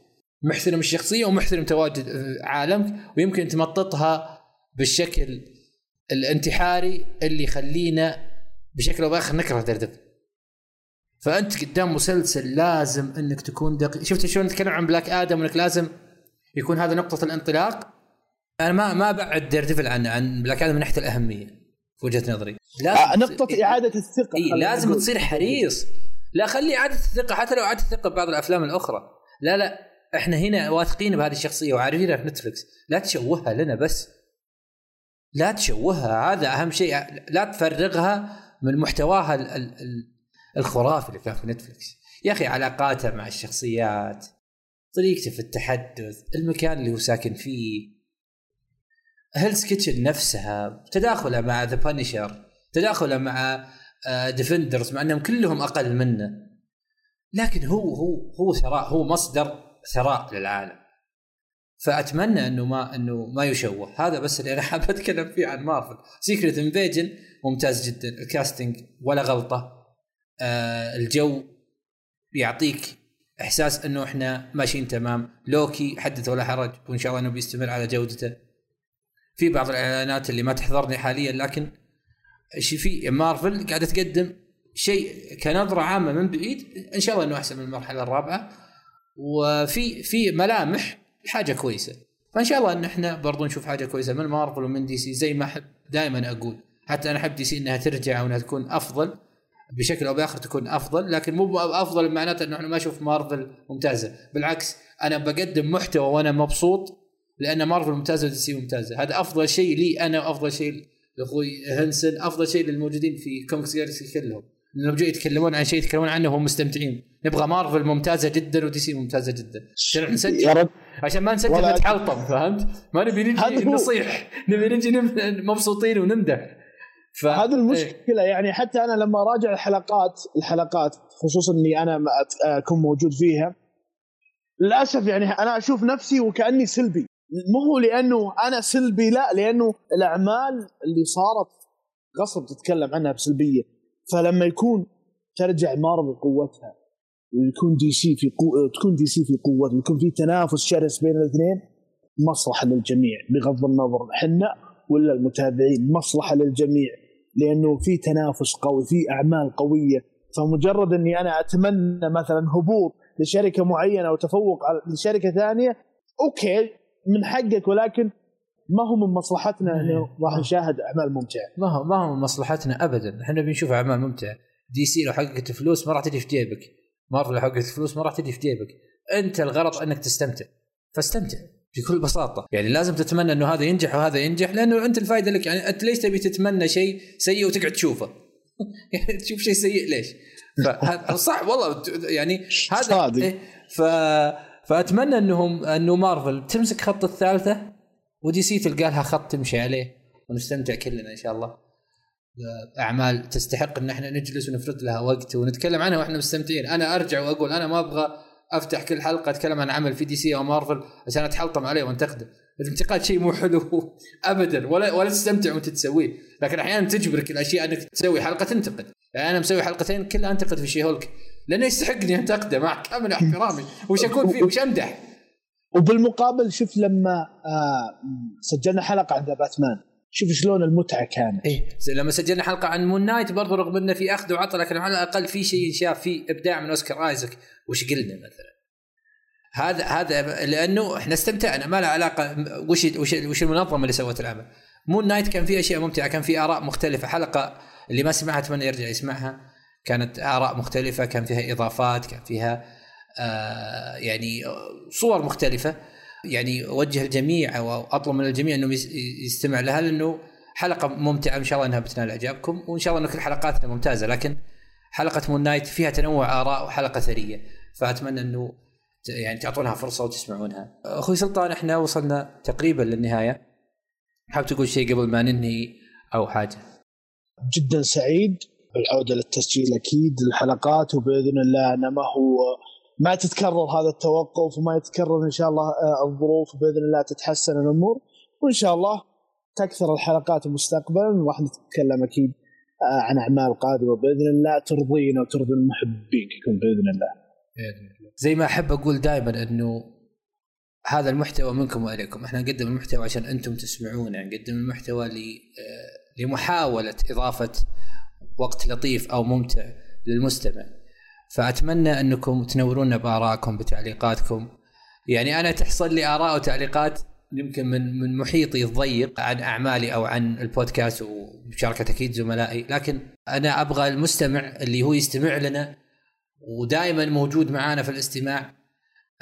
محترم الشخصية ومحترم تواجد عالمك ويمكن تمططها بالشكل الانتحاري اللي يخلينا بشكل أو بآخر نكره Daredevil فأنت قدام مسلسل لازم إنك تكون دقيق شفت شلون نتكلم عن Black Adam إنك لازم يكون هذا نقطة الانطلاق. أنا ما ما بعد Daredevil عن عن Black Adam من ناحية الأهمية في وجهة نظري. لازم آه نقطة إعادة الثقة إيه لازم تصير حريص. لا خلي إعادة الثقة حتى لو إعادة الثقة ببعض الأفلام الأخرى. لا لا إحنا هنا واثقين بهذه الشخصية وعارفينها في نتفلكس لا تشوهها لنا بس. لا تشوهها هذا أهم شيء. لا تفرغها من محتواها ال ال ال الخرافي اللي كان في نتفلكس يا أخي علاقاتها مع الشخصيات. طريقته في التحدث المكان اللي هو ساكن فيه. Hell's Kitchen نفسها تداخلها مع The Punisher تداخلها مع Defenders آه، مع إنهم كلهم أقل منه. لكن هو هو هو ثراء هو مصدر ثراء للعالم. فأتمنى إنه ما إنه ما يشوه. هذا بس اللي أنا [laughs] حاب أتكلم فيه عن مارفل Secret Invasion ممتاز جدا. ال casting ولا غلطة. آه الجو يعطيك إحساس إنه إحنا ماشيين تمام. لوكي حدث ولا حرج وإن شاء الله إنه بيستمر على جودته. في بعض الإعلانات اللي ما تحضرني حاليا لكن في مارفل قاعدة تقدم شيء كنظرة عامة من بعيد إن شاء الله إنه أحسن من المرحلة الرابعة. وفي في ملامح حاجة كويسة. فإن شاء الله إن إحنا برضو نشوف حاجة كويسة من مارفل ومن دي سي زي ما أحب دائما أقول. حتى أنا أحب دي سي إنها ترجع وإنها تكون أفضل. بشكل أو بآخر تكون أفضل لكن مو أفضل معناته إنه إحنا ما نشوف مارفل ممتازة. بالعكس أنا بقدم محتوى وأنا مبسوط لأن مارفل ممتازة ودي سي ممتازة. هذا أفضل شيء لي أنا وافضل شيء لأخوي هنسن أفضل شيء للموجودين في Comics Galaxy كلهم. لأنهم جو يتكلمون عن شيء يتكلمون عنه وهم مستمتعين. نبغى مارفل ممتازة جدا ودي سي ممتازة جدا. عشان نسجل. عشان ما نسجل نتحلطم فهمت؟ ما نبي نجي نصيح. نبي نجي مبسوطين ونمدح. فهذه المشكلة إيه؟ يعني حتى أنا لما أراجع الحلقات الحلقات خصوصا إني أنا أكون موجود فيها للأسف يعني أنا أشوف نفسي وكأني سلبي. مو هو لأنه أنا سلبي لا لأنه الأعمال اللي صارت غصب تتكلم عنها بسلبية. فلما يكون ترجع مارفل قوتها ويكون دي سي في قوة تكون دي سي في قوة ويكون في تنافس شرس بين الاثنين مصلحة للجميع بغض النظر إحنا ولا المتابعين مصلحة للجميع. لأنه في تنافس قوي في أعمال قوية. فمجرد أني أنا أتمنى مثلا هبوط لشركة معينة وتفوق لشركة ثانية okay من حقك ولكن ما هو من مصلحتنا إنه راح نشاهد أعمال ممتعة. ما هو ما هو من مصلحتنا ابدا. إحنا بنشوف أعمال ممتعة. دي سي لو حققت فلوس ما راح تجي في جيبك. مارفل لو حققت فلوس ما راح تجي في جيبك. أنت الغرض إنك تستمتع. فاستمتع. بكل بساطة. يعني لازم تتمنى إنه هذا ينجح وهذا ينجح لأنه أنت الفائده لك يعني أنت ليش تبي تتمنى شيء سيء وتقعد تشوفه؟ يعني [laughs] تشوف شيء سيء ليش؟ صح والله يعني هذا صادق. إيه ف فأتمنى إنهم إنه مارفل تمسك خط الثالثة ودي سي تلقى لها خط تمشي عليه ونستمتع كلنا إن شاء الله. أعمال تستحق إن إحنا نجلس ونفرد لها وقت ونتكلم عنها وإحنا مستمتعين. أنا أرجع وأقول أنا ما أبغى أفتح كل حلقة أتكلم عن عمل في دي سي أو مارفل عشان أتحلطم عليه وانتقده الانتقاد شيء مو حلو [laughs] ابدا ولا ولا تستمتع وأنت تسويه. لكن أحيانا تجبرك الاشياء أنك تسوي حلقة تنتقد. يعني أنا مسوي حلقتين كلها أنتقد في شي هولك لأنه يستحقني أنتقده مع كامل احترامي. وش أكون فيه؟ وش أمدح؟ وبالمقابل شوف لما آه سجلنا حلقة عن The Batman. شوف شلون المتعة كانت. إيه. لما سجلنا حلقة عن Moon Knight برضو رغم إنه في أخذ وعطى لكن على الأقل في شيء شاف في إبداع من أوسكار ايزك وش قلنا مثلا؟ هذا هذا لأنه إحنا استمتعنا ما له علاقة وش وش وش المنظمة اللي سوت العمل. Moon Knight كان في أشياء ممتعة كان في آراء مختلفة. حلقة اللي ما سمعها أتمنى يرجع يسمعها. كانت آراء مختلفة كان فيها إضافات كان فيها آه يعني صور مختلفة. يعني أوجه الجميع أو أطلب من الجميع انه يستمع لها لأنه حلقة ممتعة إن شاء الله إنها بتنال إعجابكم وإن شاء الله انه كل حلقاتنا ممتازة لكن حلقة Moon Knight فيها تنوع آراء وحلقة ثرية فأتمنى إنه يعني تعطونها فرصة وتسمعونها. أخوي سلطان إحنا وصلنا تقريبا للنهاية. حاب تقول شيء قبل ما ننهي أو حاجة؟ جدا سعيد بالعودة للتسجيل أكيد الحلقات وبإذن الله انه ما هو ما تتكرر هذا التوقف وما يتكرر إن شاء الله آه، الظروف وباذن الله تتحسن الأمور وإن شاء الله تكثر الحلقات مستقبلا وراح نتكلم أكيد آه، عن أعمال قادمة بإذن الله ترضينا وترضي المحبين يكون بإذن الله. زي ما أحب أقول دائما إنه هذا المحتوى منكم وإليكم، إحنا نقدم المحتوى عشان أنتم تسمعونا، نقدم المحتوى آه، لمحاولة إضافة وقت لطيف أو ممتع للمستمع. فأتمنى أنكم تنورونا بارائكم بتعليقاتكم. يعني أنا تحصل لي آراء وتعليقات يمكن من من محيطي الضيق عن أعمالي أو عن البودكاست ومشاركة أكيد زملائي، لكن أنا أبغى المستمع اللي هو يستمع لنا ودائما موجود معانا في الاستماع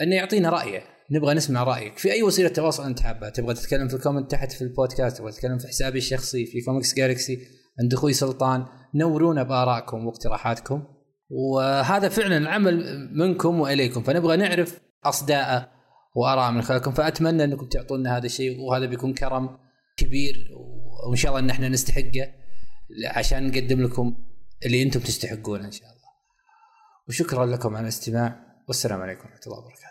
إنه يعطينا رأيه، نبغى نسمع رأيك. في أي وسيلة تواصل أنت حابها، تبغى تتكلم في ال comment تحت في البودكاست، تبغى تتكلم في حسابي الشخصي في Comics Galaxy عند أخوي سلطان، نورونا بارائكم واقتراحاتكم. وهذا فعلا العمل منكم وإليكم فنبغى نعرف اصداءه واراء من خلالكم فأتمنى أنكم تعطونا هذا الشيء وهذا بيكون كرم كبير وإن شاء الله إن إحنا نستحقه عشان نقدم لكم اللي أنتم تستحقونه إن شاء الله. وشكرا لكم على الاستماع والسلام عليكم ورحمة الله وبركاته.